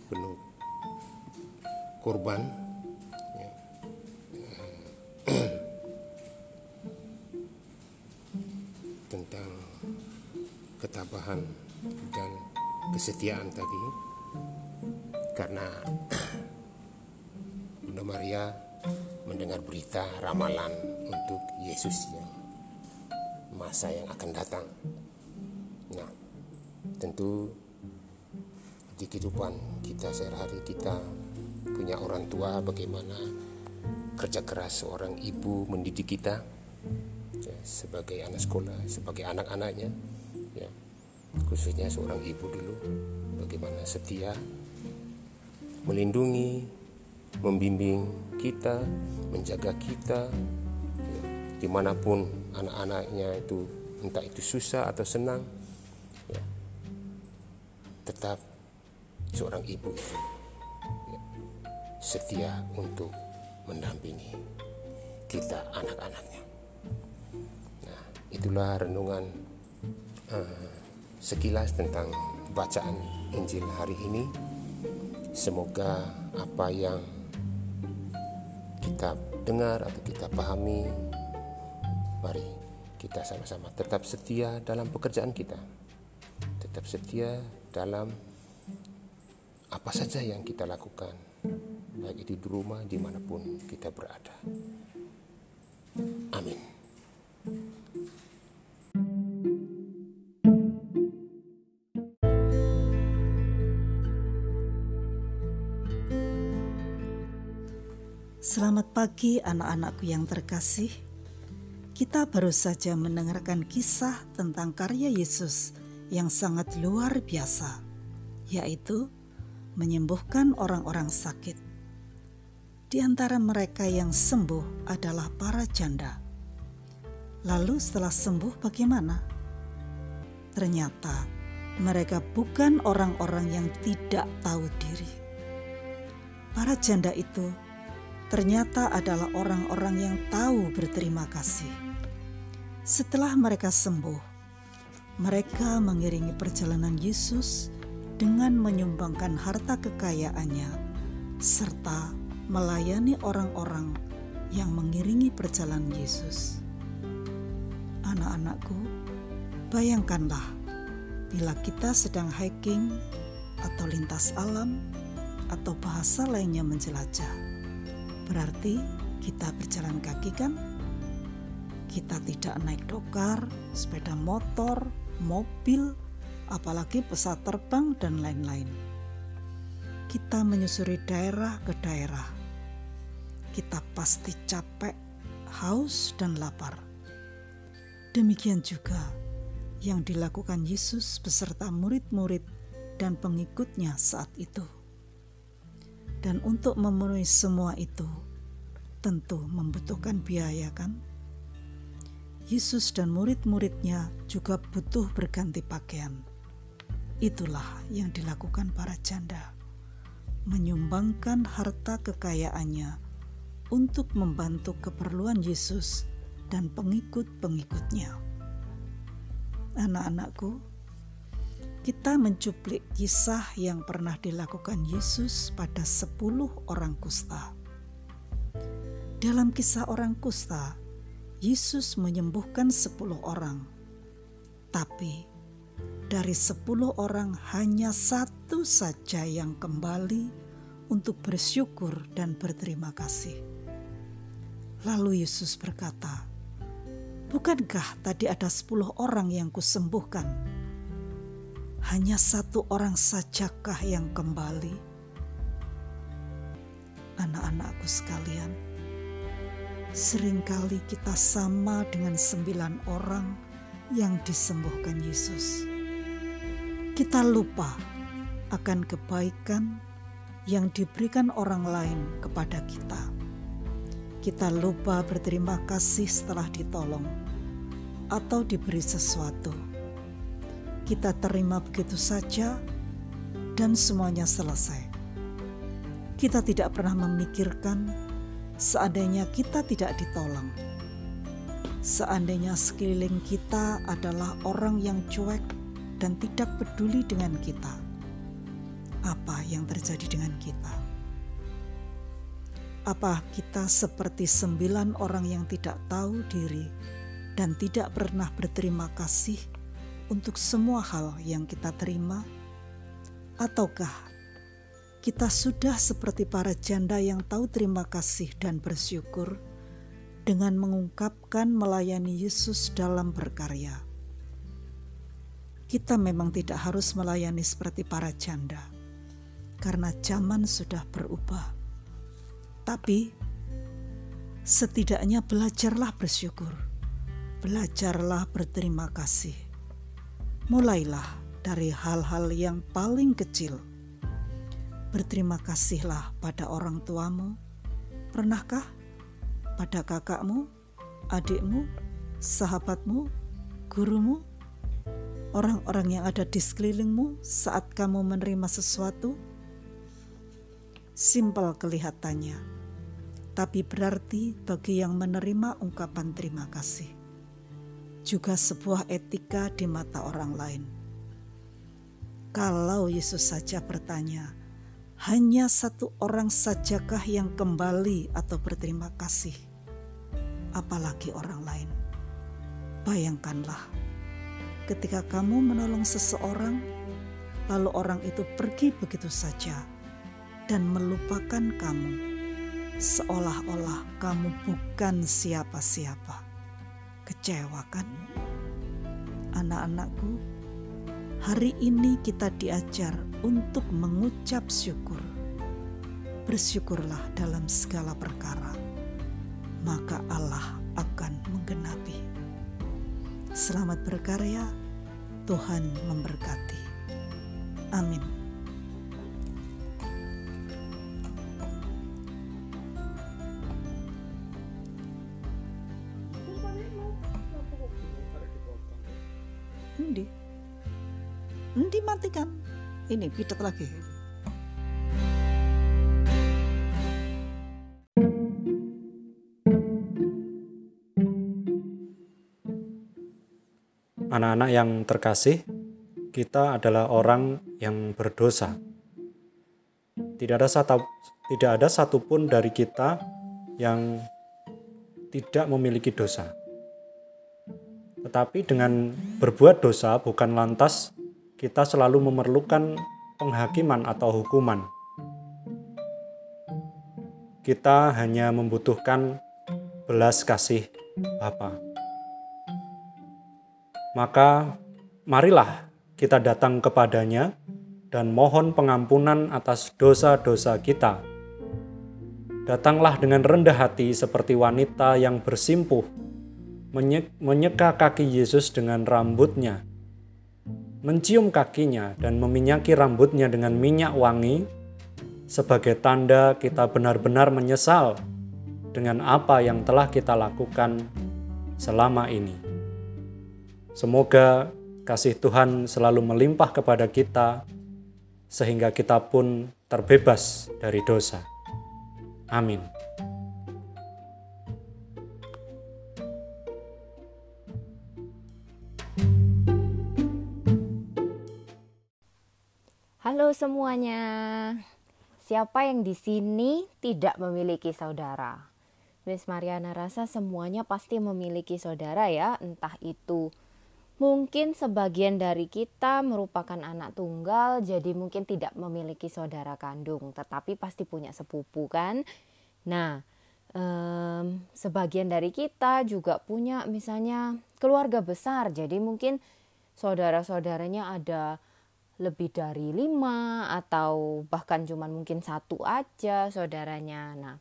penuh korban ya. tentang ketabahan dan kesetiaan tadi karena Bunda Maria mendengar berita ramalan untuk Yesus yang masa yang akan datang. Nah, tentu di kehidupan kita sehari-hari kita punya orang tua bagaimana kerja keras seorang ibu mendidik kita ya, sebagai anak sekolah, sebagai anak-anaknya, ya, khususnya seorang ibu dulu bagaimana setia melindungi, membimbing kita, menjaga kita, ya, di mana pun anak-anaknya itu entah itu susah atau senang, tetap seorang ibu itu ya, setia untuk mendampingi kita anak-anaknya. Nah, itulah renungan uh, sekilas tentang bacaan Injil hari ini. Semoga apa yang kita dengar atau kita pahami, mari kita sama-sama tetap setia dalam pekerjaan kita, tetap setia dalam apa saja yang kita lakukan, baik itu di rumah, di mana pun kita berada. Amin. Selamat pagi anak-anakku yang terkasih. Kita baru saja mendengarkan kisah tentang karya Yesus yang sangat luar biasa, yaitu menyembuhkan orang-orang sakit. Di antara mereka yang sembuh adalah para janda. Lalu setelah sembuh bagaimana? Ternyata mereka bukan orang-orang yang tidak tahu diri. Para janda itu ternyata adalah orang-orang yang tahu berterima kasih. Setelah mereka sembuh, mereka mengiringi perjalanan Yesus dengan menyumbangkan harta kekayaannya serta melayani orang-orang yang mengiringi perjalanan Yesus. Anak-anakku, bayangkanlah bila kita sedang hiking atau lintas alam atau bahasa lainnya menjelajah Berarti kita berjalan kaki kan? Kita tidak naik dokar, sepeda motor, mobil, apalagi pesawat terbang dan lain-lain. Kita menyusuri daerah ke daerah. Kita pasti capek, haus, dan lapar. Demikian juga yang dilakukan Yesus beserta murid-murid dan pengikutnya saat itu. Dan untuk memenuhi semua itu, tentu membutuhkan biaya kan? Yesus dan murid-muridnya juga butuh berganti pakaian. Itulah yang dilakukan para janda. Menyumbangkan harta kekayaannya untuk membantu keperluan Yesus dan pengikut-pengikutnya. Anak-anakku, kita mencuplik kisah yang pernah dilakukan Yesus pada sepuluh orang kusta. Dalam kisah orang kusta, Yesus menyembuhkan sepuluh orang. Tapi dari sepuluh orang hanya satu saja yang kembali untuk bersyukur dan berterima kasih. Lalu Yesus berkata, Bukankah tadi ada sepuluh orang yang kusembuhkan? hanya satu orang sajakah yang kembali? Anak-anakku sekalian, sering kali kita sama dengan sembilan orang yang disembuhkan Yesus. Kita lupa akan kebaikan yang diberikan orang lain kepada kita. Kita lupa berterima kasih setelah ditolong atau diberi sesuatu kita terima begitu saja, dan semuanya selesai. Kita tidak pernah memikirkan seandainya kita tidak ditolong, seandainya sekeliling kita adalah orang yang cuek dan tidak peduli dengan kita. Apa yang terjadi dengan kita? Apa kita seperti sembilan orang yang tidak tahu diri dan tidak pernah berterima kasih untuk semua hal yang kita terima, ataukah kita sudah seperti para janda yang tahu terima kasih dan bersyukur dengan mengungkapkan melayani Yesus dalam berkarya. Kita memang tidak harus melayani seperti para janda, karena zaman sudah berubah. Tapi setidaknya belajarlah bersyukur, belajarlah berterima kasih. Mulailah dari hal-hal yang paling kecil. Berterima kasihlah pada orang tuamu. Pernahkah pada kakakmu, adikmu, sahabatmu, gurumu, orang-orang yang ada di sekelilingmu saat kamu menerima sesuatu? Simpel kelihatannya, tapi berarti bagi yang menerima ungkapan terima kasih juga sebuah etika di mata orang lain. Kalau Yesus saja bertanya, hanya satu orang sajakah yang kembali atau berterima kasih, apalagi orang lain. Bayangkanlah, ketika kamu menolong seseorang, lalu orang itu pergi begitu saja dan melupakan kamu, seolah-olah kamu bukan siapa-siapa. Kecewa kan? Anak-anakku, Hari ini kita diajar untuk mengucap syukur. Bersyukurlah dalam segala perkara, maka Allah akan menggenapi. Selamat berkarya, Tuhan memberkati. Amin. Ini dimatikan ini pidat lagi. Anak-anak yang terkasih kita adalah orang yang berdosa. Tidak ada satu tidak ada satupun dari kita yang tidak memiliki dosa. Tetapi dengan berbuat dosa bukan lantas kita selalu memerlukan penghakiman atau hukuman. Kita hanya membutuhkan belas kasih Bapa. Maka marilah kita datang kepadanya dan mohon pengampunan atas dosa-dosa kita. Datanglah dengan rendah hati seperti wanita yang bersimpuh, menyeka kaki Yesus dengan rambutnya, mencium kakinya dan meminyaki rambutnya dengan minyak wangi sebagai tanda kita benar-benar menyesal dengan apa yang telah kita lakukan selama ini. Semoga kasih Tuhan selalu melimpah kepada kita sehingga kita pun terbebas dari dosa. Amin. Halo semuanya. Siapa yang di sini tidak memiliki saudara? Miss Mariana rasa semuanya pasti memiliki saudara ya, entah itu mungkin sebagian dari kita merupakan anak tunggal jadi mungkin tidak memiliki saudara kandung, tetapi pasti punya sepupu kan? Nah, um, sebagian dari kita juga punya misalnya keluarga besar, jadi mungkin saudara-saudaranya ada lebih dari lima atau bahkan cuma mungkin satu aja saudaranya. Nah,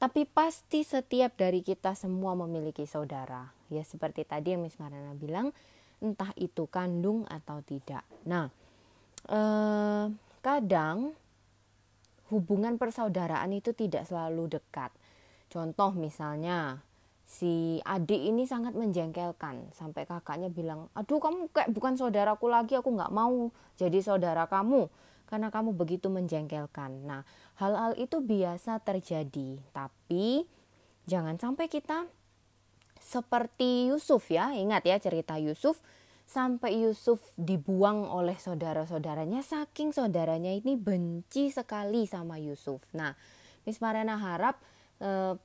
tapi pasti setiap dari kita semua memiliki saudara. Ya seperti tadi yang Miss Marana bilang, entah itu kandung atau tidak. Nah, eh, kadang hubungan persaudaraan itu tidak selalu dekat. Contoh misalnya si adik ini sangat menjengkelkan. Sampai kakaknya bilang aduh kamu kayak bukan saudaraku lagi aku nggak mau jadi saudara kamu. Karena kamu begitu menjengkelkan. Nah hal-hal itu biasa terjadi. Tapi jangan sampai kita seperti Yusuf ya. Ingat ya cerita Yusuf. Sampai Yusuf dibuang oleh saudara-saudaranya saking saudaranya ini benci sekali sama Yusuf. Nah Miss Mariana harap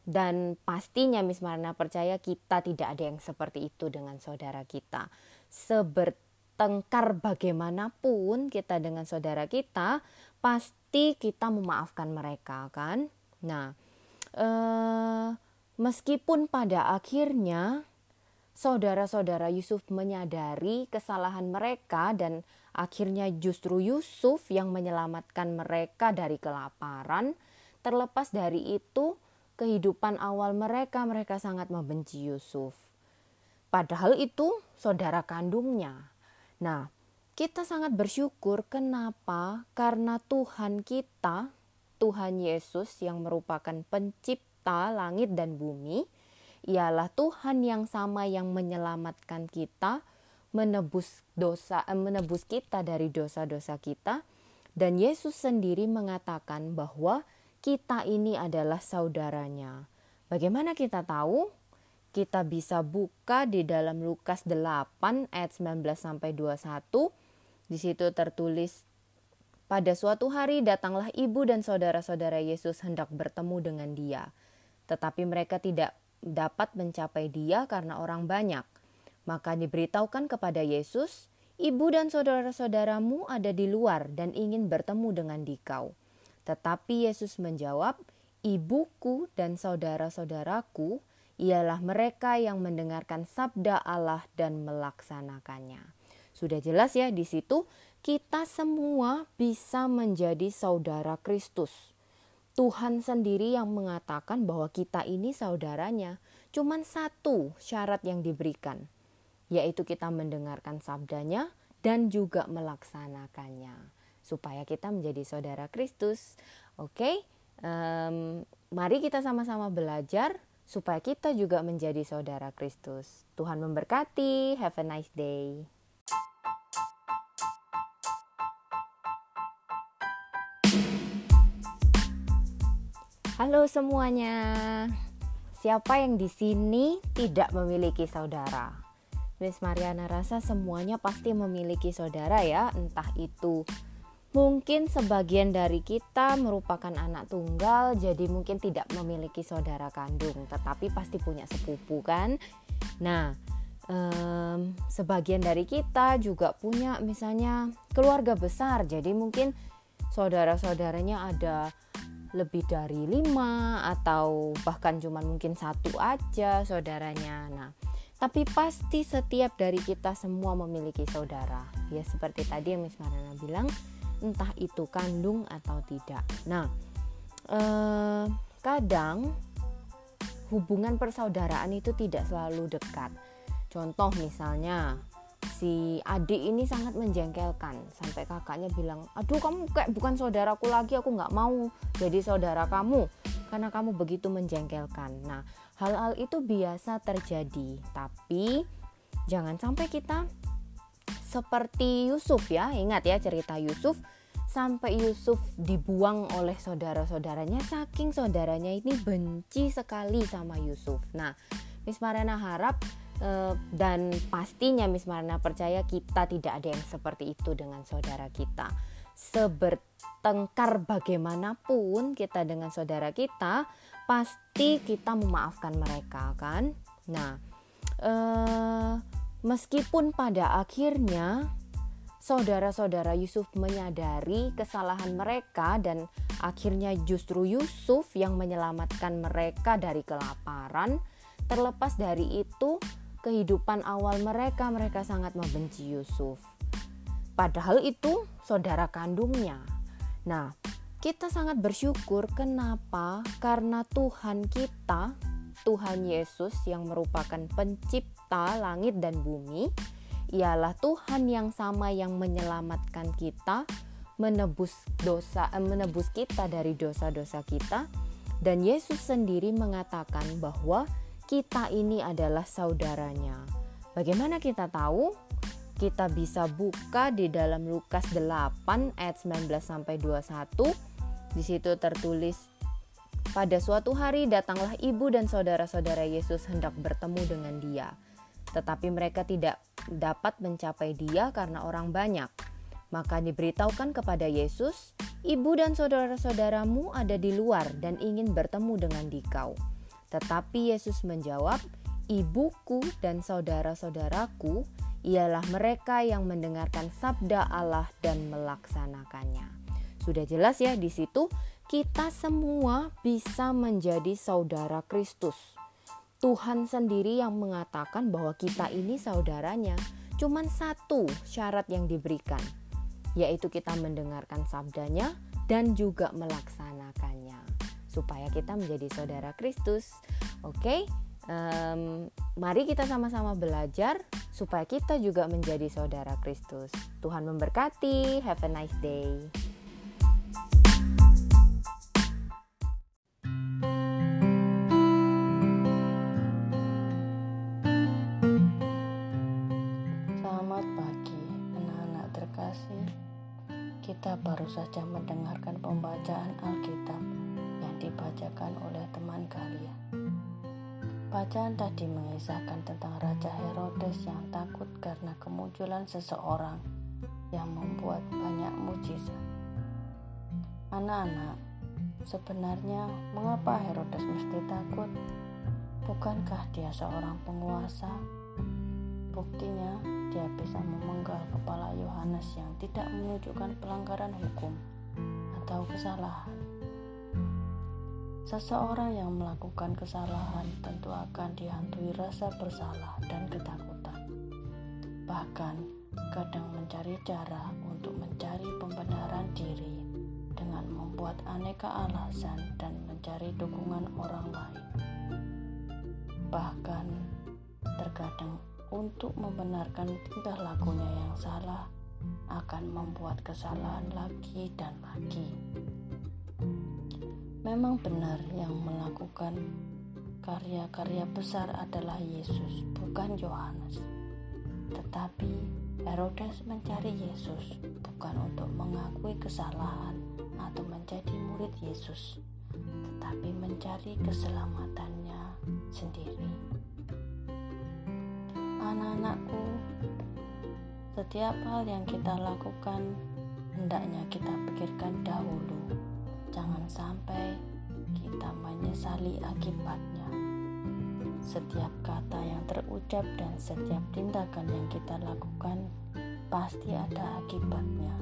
dan pastinya Miss Marna percaya kita tidak ada yang seperti itu dengan saudara kita. Seber bertengkar bagaimanapun kita dengan saudara kita, pasti kita memaafkan mereka kan. Nah, eh, meskipun pada akhirnya saudara-saudara Yusuf menyadari kesalahan mereka dan akhirnya justru Yusuf yang menyelamatkan mereka dari kelaparan, terlepas dari itu kehidupan awal mereka mereka sangat membenci Yusuf. Padahal itu saudara kandungnya. Nah, kita sangat bersyukur kenapa? Karena Tuhan kita, Tuhan Yesus yang merupakan pencipta langit dan bumi, ialah Tuhan yang sama yang menyelamatkan kita, menebus dosa eh, menebus kita dari dosa-dosa kita dan Yesus sendiri mengatakan bahwa kita ini adalah saudaranya. Bagaimana kita tahu? kita bisa buka di dalam Lukas 8 ayat 19 sampai 21. Di situ tertulis pada suatu hari datanglah ibu dan saudara-saudara Yesus hendak bertemu dengan dia. Tetapi mereka tidak dapat mencapai dia karena orang banyak. Maka diberitahukan kepada Yesus, ibu dan saudara-saudaramu ada di luar dan ingin bertemu dengan dikau. Tetapi Yesus menjawab, ibuku dan saudara-saudaraku ialah mereka yang mendengarkan sabda Allah dan melaksanakannya. Sudah jelas ya di situ kita semua bisa menjadi saudara Kristus. Tuhan sendiri yang mengatakan bahwa kita ini saudaranya. Cuman satu syarat yang diberikan, yaitu kita mendengarkan sabdanya dan juga melaksanakannya. Supaya kita menjadi saudara Kristus. Oke, um, mari kita sama-sama belajar supaya kita juga menjadi saudara Kristus. Tuhan memberkati. Have a nice day. Halo semuanya. Siapa yang di sini tidak memiliki saudara? Miss Mariana rasa semuanya pasti memiliki saudara ya, entah itu Mungkin sebagian dari kita merupakan anak tunggal, jadi mungkin tidak memiliki saudara kandung, tetapi pasti punya sepupu, kan? Nah, um, sebagian dari kita juga punya, misalnya, keluarga besar, jadi mungkin saudara-saudaranya ada lebih dari lima atau bahkan cuma mungkin satu aja saudaranya. Nah, tapi pasti setiap dari kita semua memiliki saudara. Ya seperti tadi yang Miss Marana bilang, entah itu kandung atau tidak. Nah, eh, kadang hubungan persaudaraan itu tidak selalu dekat. Contoh misalnya si adik ini sangat menjengkelkan sampai kakaknya bilang, aduh kamu kayak bukan saudaraku lagi, aku nggak mau jadi saudara kamu karena kamu begitu menjengkelkan. Nah, hal-hal itu biasa terjadi, tapi jangan sampai kita seperti Yusuf ya. Ingat ya cerita Yusuf sampai Yusuf dibuang oleh saudara-saudaranya saking saudaranya ini benci sekali sama Yusuf. Nah, Miss Marana harap eh, dan pastinya Miss Marana percaya kita tidak ada yang seperti itu dengan saudara kita. Sebertengkar bagaimanapun kita dengan saudara kita, pasti kita memaafkan mereka kan. Nah, eh, Meskipun pada akhirnya saudara-saudara Yusuf menyadari kesalahan mereka dan akhirnya justru Yusuf yang menyelamatkan mereka dari kelaparan, terlepas dari itu kehidupan awal mereka mereka sangat membenci Yusuf. Padahal itu saudara kandungnya. Nah, kita sangat bersyukur kenapa? Karena Tuhan kita, Tuhan Yesus yang merupakan pencipta pencipta langit dan bumi, ialah Tuhan yang sama yang menyelamatkan kita, menebus dosa, eh, menebus kita dari dosa-dosa kita. Dan Yesus sendiri mengatakan bahwa kita ini adalah saudaranya. Bagaimana kita tahu? Kita bisa buka di dalam Lukas 8 ayat 19 sampai 21. Di situ tertulis pada suatu hari datanglah ibu dan saudara-saudara Yesus hendak bertemu dengan dia tetapi mereka tidak dapat mencapai dia karena orang banyak. Maka diberitahukan kepada Yesus, ibu dan saudara-saudaramu ada di luar dan ingin bertemu dengan dikau. Tetapi Yesus menjawab, ibuku dan saudara-saudaraku ialah mereka yang mendengarkan sabda Allah dan melaksanakannya. Sudah jelas ya di situ kita semua bisa menjadi saudara Kristus. Tuhan sendiri yang mengatakan bahwa kita ini saudaranya. Cuman satu syarat yang diberikan, yaitu kita mendengarkan sabdanya dan juga melaksanakannya. Supaya kita menjadi saudara Kristus. Oke, um, mari kita sama-sama belajar supaya kita juga menjadi saudara Kristus. Tuhan memberkati. Have a nice day. Kita baru saja mendengarkan pembacaan Alkitab yang dibacakan oleh teman kalian. Bacaan tadi mengisahkan tentang Raja Herodes yang takut karena kemunculan seseorang yang membuat banyak mujizat. Anak-anak, sebenarnya mengapa Herodes mesti takut? Bukankah dia seorang penguasa? Buktinya, dia bisa memenggal kepala Yohanes yang tidak menunjukkan pelanggaran hukum atau kesalahan. Seseorang yang melakukan kesalahan tentu akan dihantui rasa bersalah dan ketakutan. Bahkan kadang mencari cara untuk mencari pembenaran diri dengan membuat aneka alasan dan mencari dukungan orang lain. Bahkan terkadang untuk membenarkan tingkah lakunya yang salah akan membuat kesalahan lagi dan lagi. Memang benar yang melakukan karya-karya besar adalah Yesus, bukan Yohanes. Tetapi Herodes mencari Yesus bukan untuk mengakui kesalahan atau menjadi murid Yesus, tetapi mencari keselamatannya sendiri anak-anakku, setiap hal yang kita lakukan hendaknya kita pikirkan dahulu. Jangan sampai kita menyesali akibatnya. Setiap kata yang terucap dan setiap tindakan yang kita lakukan pasti ada akibatnya,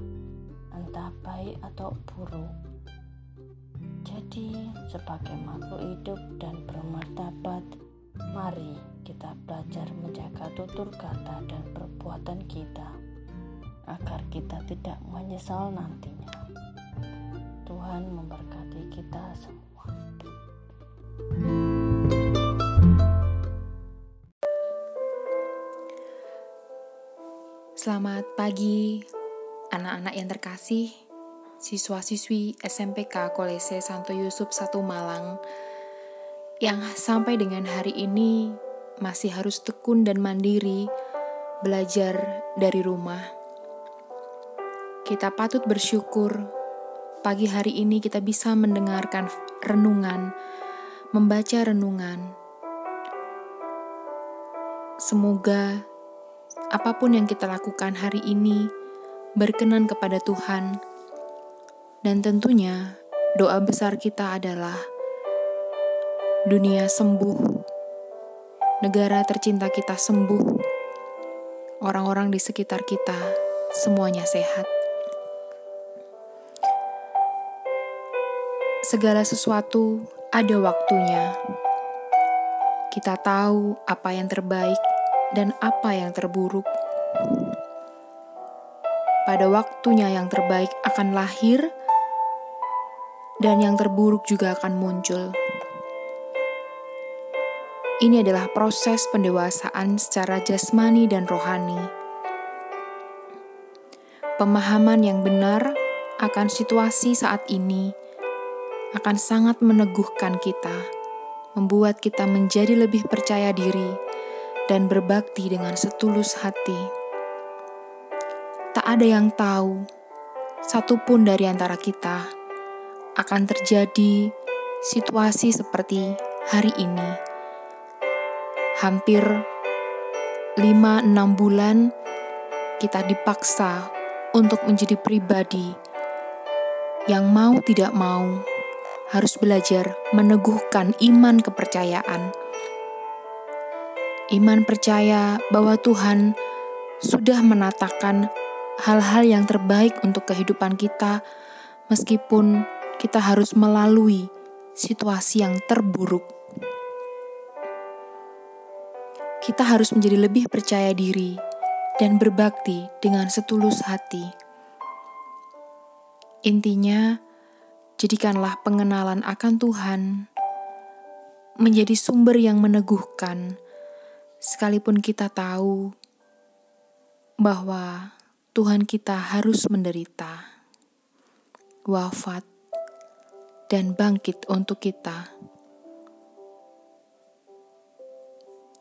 entah baik atau buruk. Jadi, sebagai makhluk hidup dan bermartabat, Mari kita belajar menjaga tutur kata dan perbuatan kita agar kita tidak menyesal nantinya. Tuhan memberkati kita semua. Selamat pagi, anak-anak yang terkasih, siswa-siswi SMPK Kolese Santo Yusuf 1 Malang yang sampai dengan hari ini masih harus tekun dan mandiri belajar dari rumah. Kita patut bersyukur pagi hari ini kita bisa mendengarkan renungan, membaca renungan. Semoga apa pun yang kita lakukan hari ini berkenan kepada Tuhan, dan tentunya doa besar kita adalah dunia sembuh, negara tercinta kita sembuh, orang-orang di sekitar kita semuanya sehat. Segala sesuatu ada waktunya. Kita tahu apa yang terbaik dan apa yang terburuk. Pada waktunya yang terbaik akan lahir, dan yang terburuk juga akan muncul. Ini adalah proses pendewasaan secara jasmani dan rohani. Pemahaman yang benar akan situasi saat ini akan sangat meneguhkan kita, membuat kita menjadi lebih percaya diri dan berbakti dengan setulus hati. Tak ada yang tahu, satupun dari antara kita akan terjadi situasi seperti hari ini hampir 5-6 bulan kita dipaksa untuk menjadi pribadi yang mau tidak mau harus belajar meneguhkan iman kepercayaan. Iman percaya bahwa Tuhan sudah menatakan hal-hal yang terbaik untuk kehidupan kita, meskipun kita harus melalui situasi yang terburuk. Kita harus menjadi lebih percaya diri dan berbakti dengan setulus hati. Intinya, jadikanlah pengenalan akan Tuhan menjadi sumber yang meneguhkan, sekalipun kita tahu bahwa Tuhan kita harus menderita, wafat, dan bangkit untuk kita.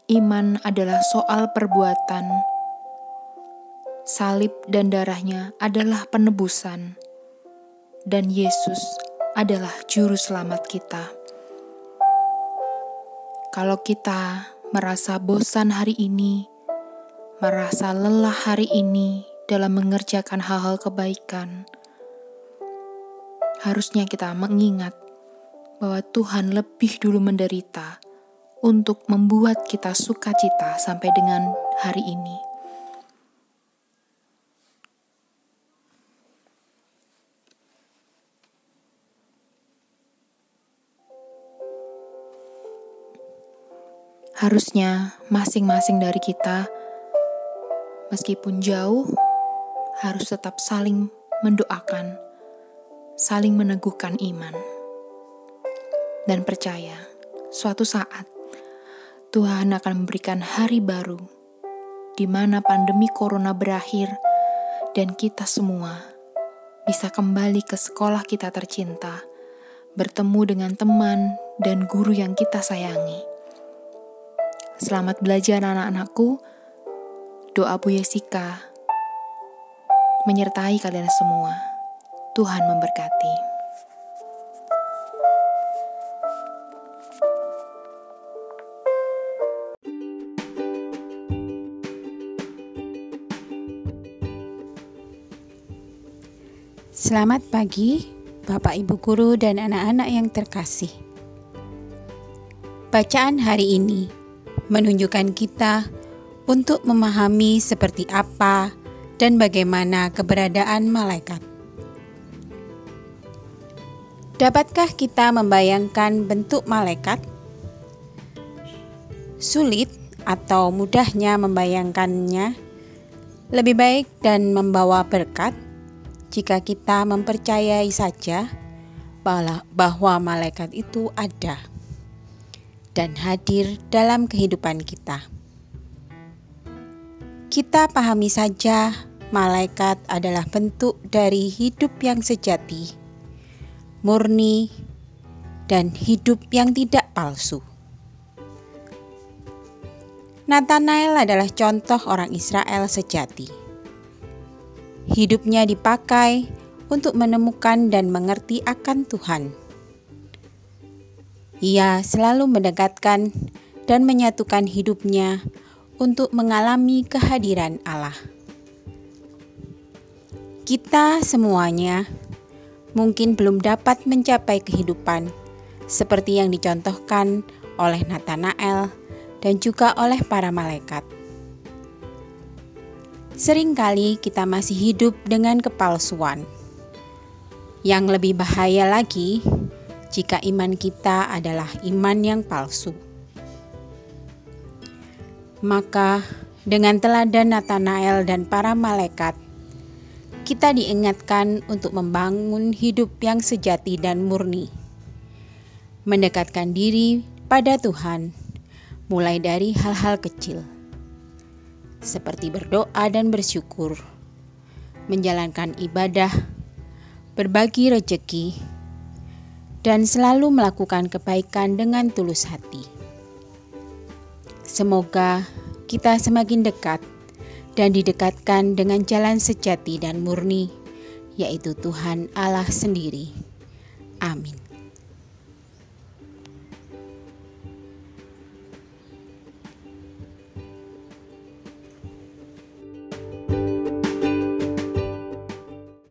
Iman adalah soal perbuatan. Salib dan darahnya adalah penebusan, dan Yesus adalah Juru Selamat kita. Kalau kita merasa bosan hari ini, merasa lelah hari ini dalam mengerjakan hal-hal kebaikan, harusnya kita mengingat bahwa Tuhan lebih dulu menderita untuk membuat kita sukacita sampai dengan hari ini. Harusnya masing-masing dari kita, meskipun jauh, harus tetap saling mendoakan, saling meneguhkan iman, dan percaya suatu saat Tuhan akan memberikan hari baru di mana pandemi corona berakhir dan kita semua bisa kembali ke sekolah kita tercinta, bertemu dengan teman dan guru yang kita sayangi Selamat belajar anak-anakku. Doa Bu Yesika menyertai kalian semua. Tuhan memberkati. Selamat pagi, Bapak Ibu guru dan anak-anak yang terkasih. Bacaan hari ini menunjukkan kita untuk memahami seperti apa dan bagaimana keberadaan malaikat. Dapatkah kita membayangkan bentuk malaikat? Sulit atau mudahnya membayangkannya, lebih baik dan membawa berkat jika kita mempercayai saja bahwa malaikat itu ada dan hadir dalam kehidupan kita. Kita pahami saja, malaikat adalah bentuk dari hidup yang sejati, murni, dan hidup yang tidak palsu. Nathanael adalah contoh orang Israel sejati. Hidupnya dipakai untuk menemukan dan mengerti akan Tuhan ia selalu mendekatkan dan menyatukan hidupnya untuk mengalami kehadiran Allah. Kita semuanya mungkin belum dapat mencapai kehidupan seperti yang dicontohkan oleh Nathanael dan juga oleh para malaikat. Seringkali kita masih hidup dengan kepalsuan. Yang lebih bahaya lagi, jika iman kita adalah iman yang palsu. Maka dengan teladan Nathanael dan para malaikat, kita diingatkan untuk membangun hidup yang sejati dan murni. Mendekatkan diri pada Tuhan mulai dari hal-hal kecil. Seperti berdoa dan bersyukur, menjalankan ibadah, berbagi rejeki, dan selalu melakukan kebaikan dengan tulus hati. Semoga kita semakin dekat dan didekatkan dengan jalan sejati dan murni, yaitu Tuhan Allah sendiri. Amin.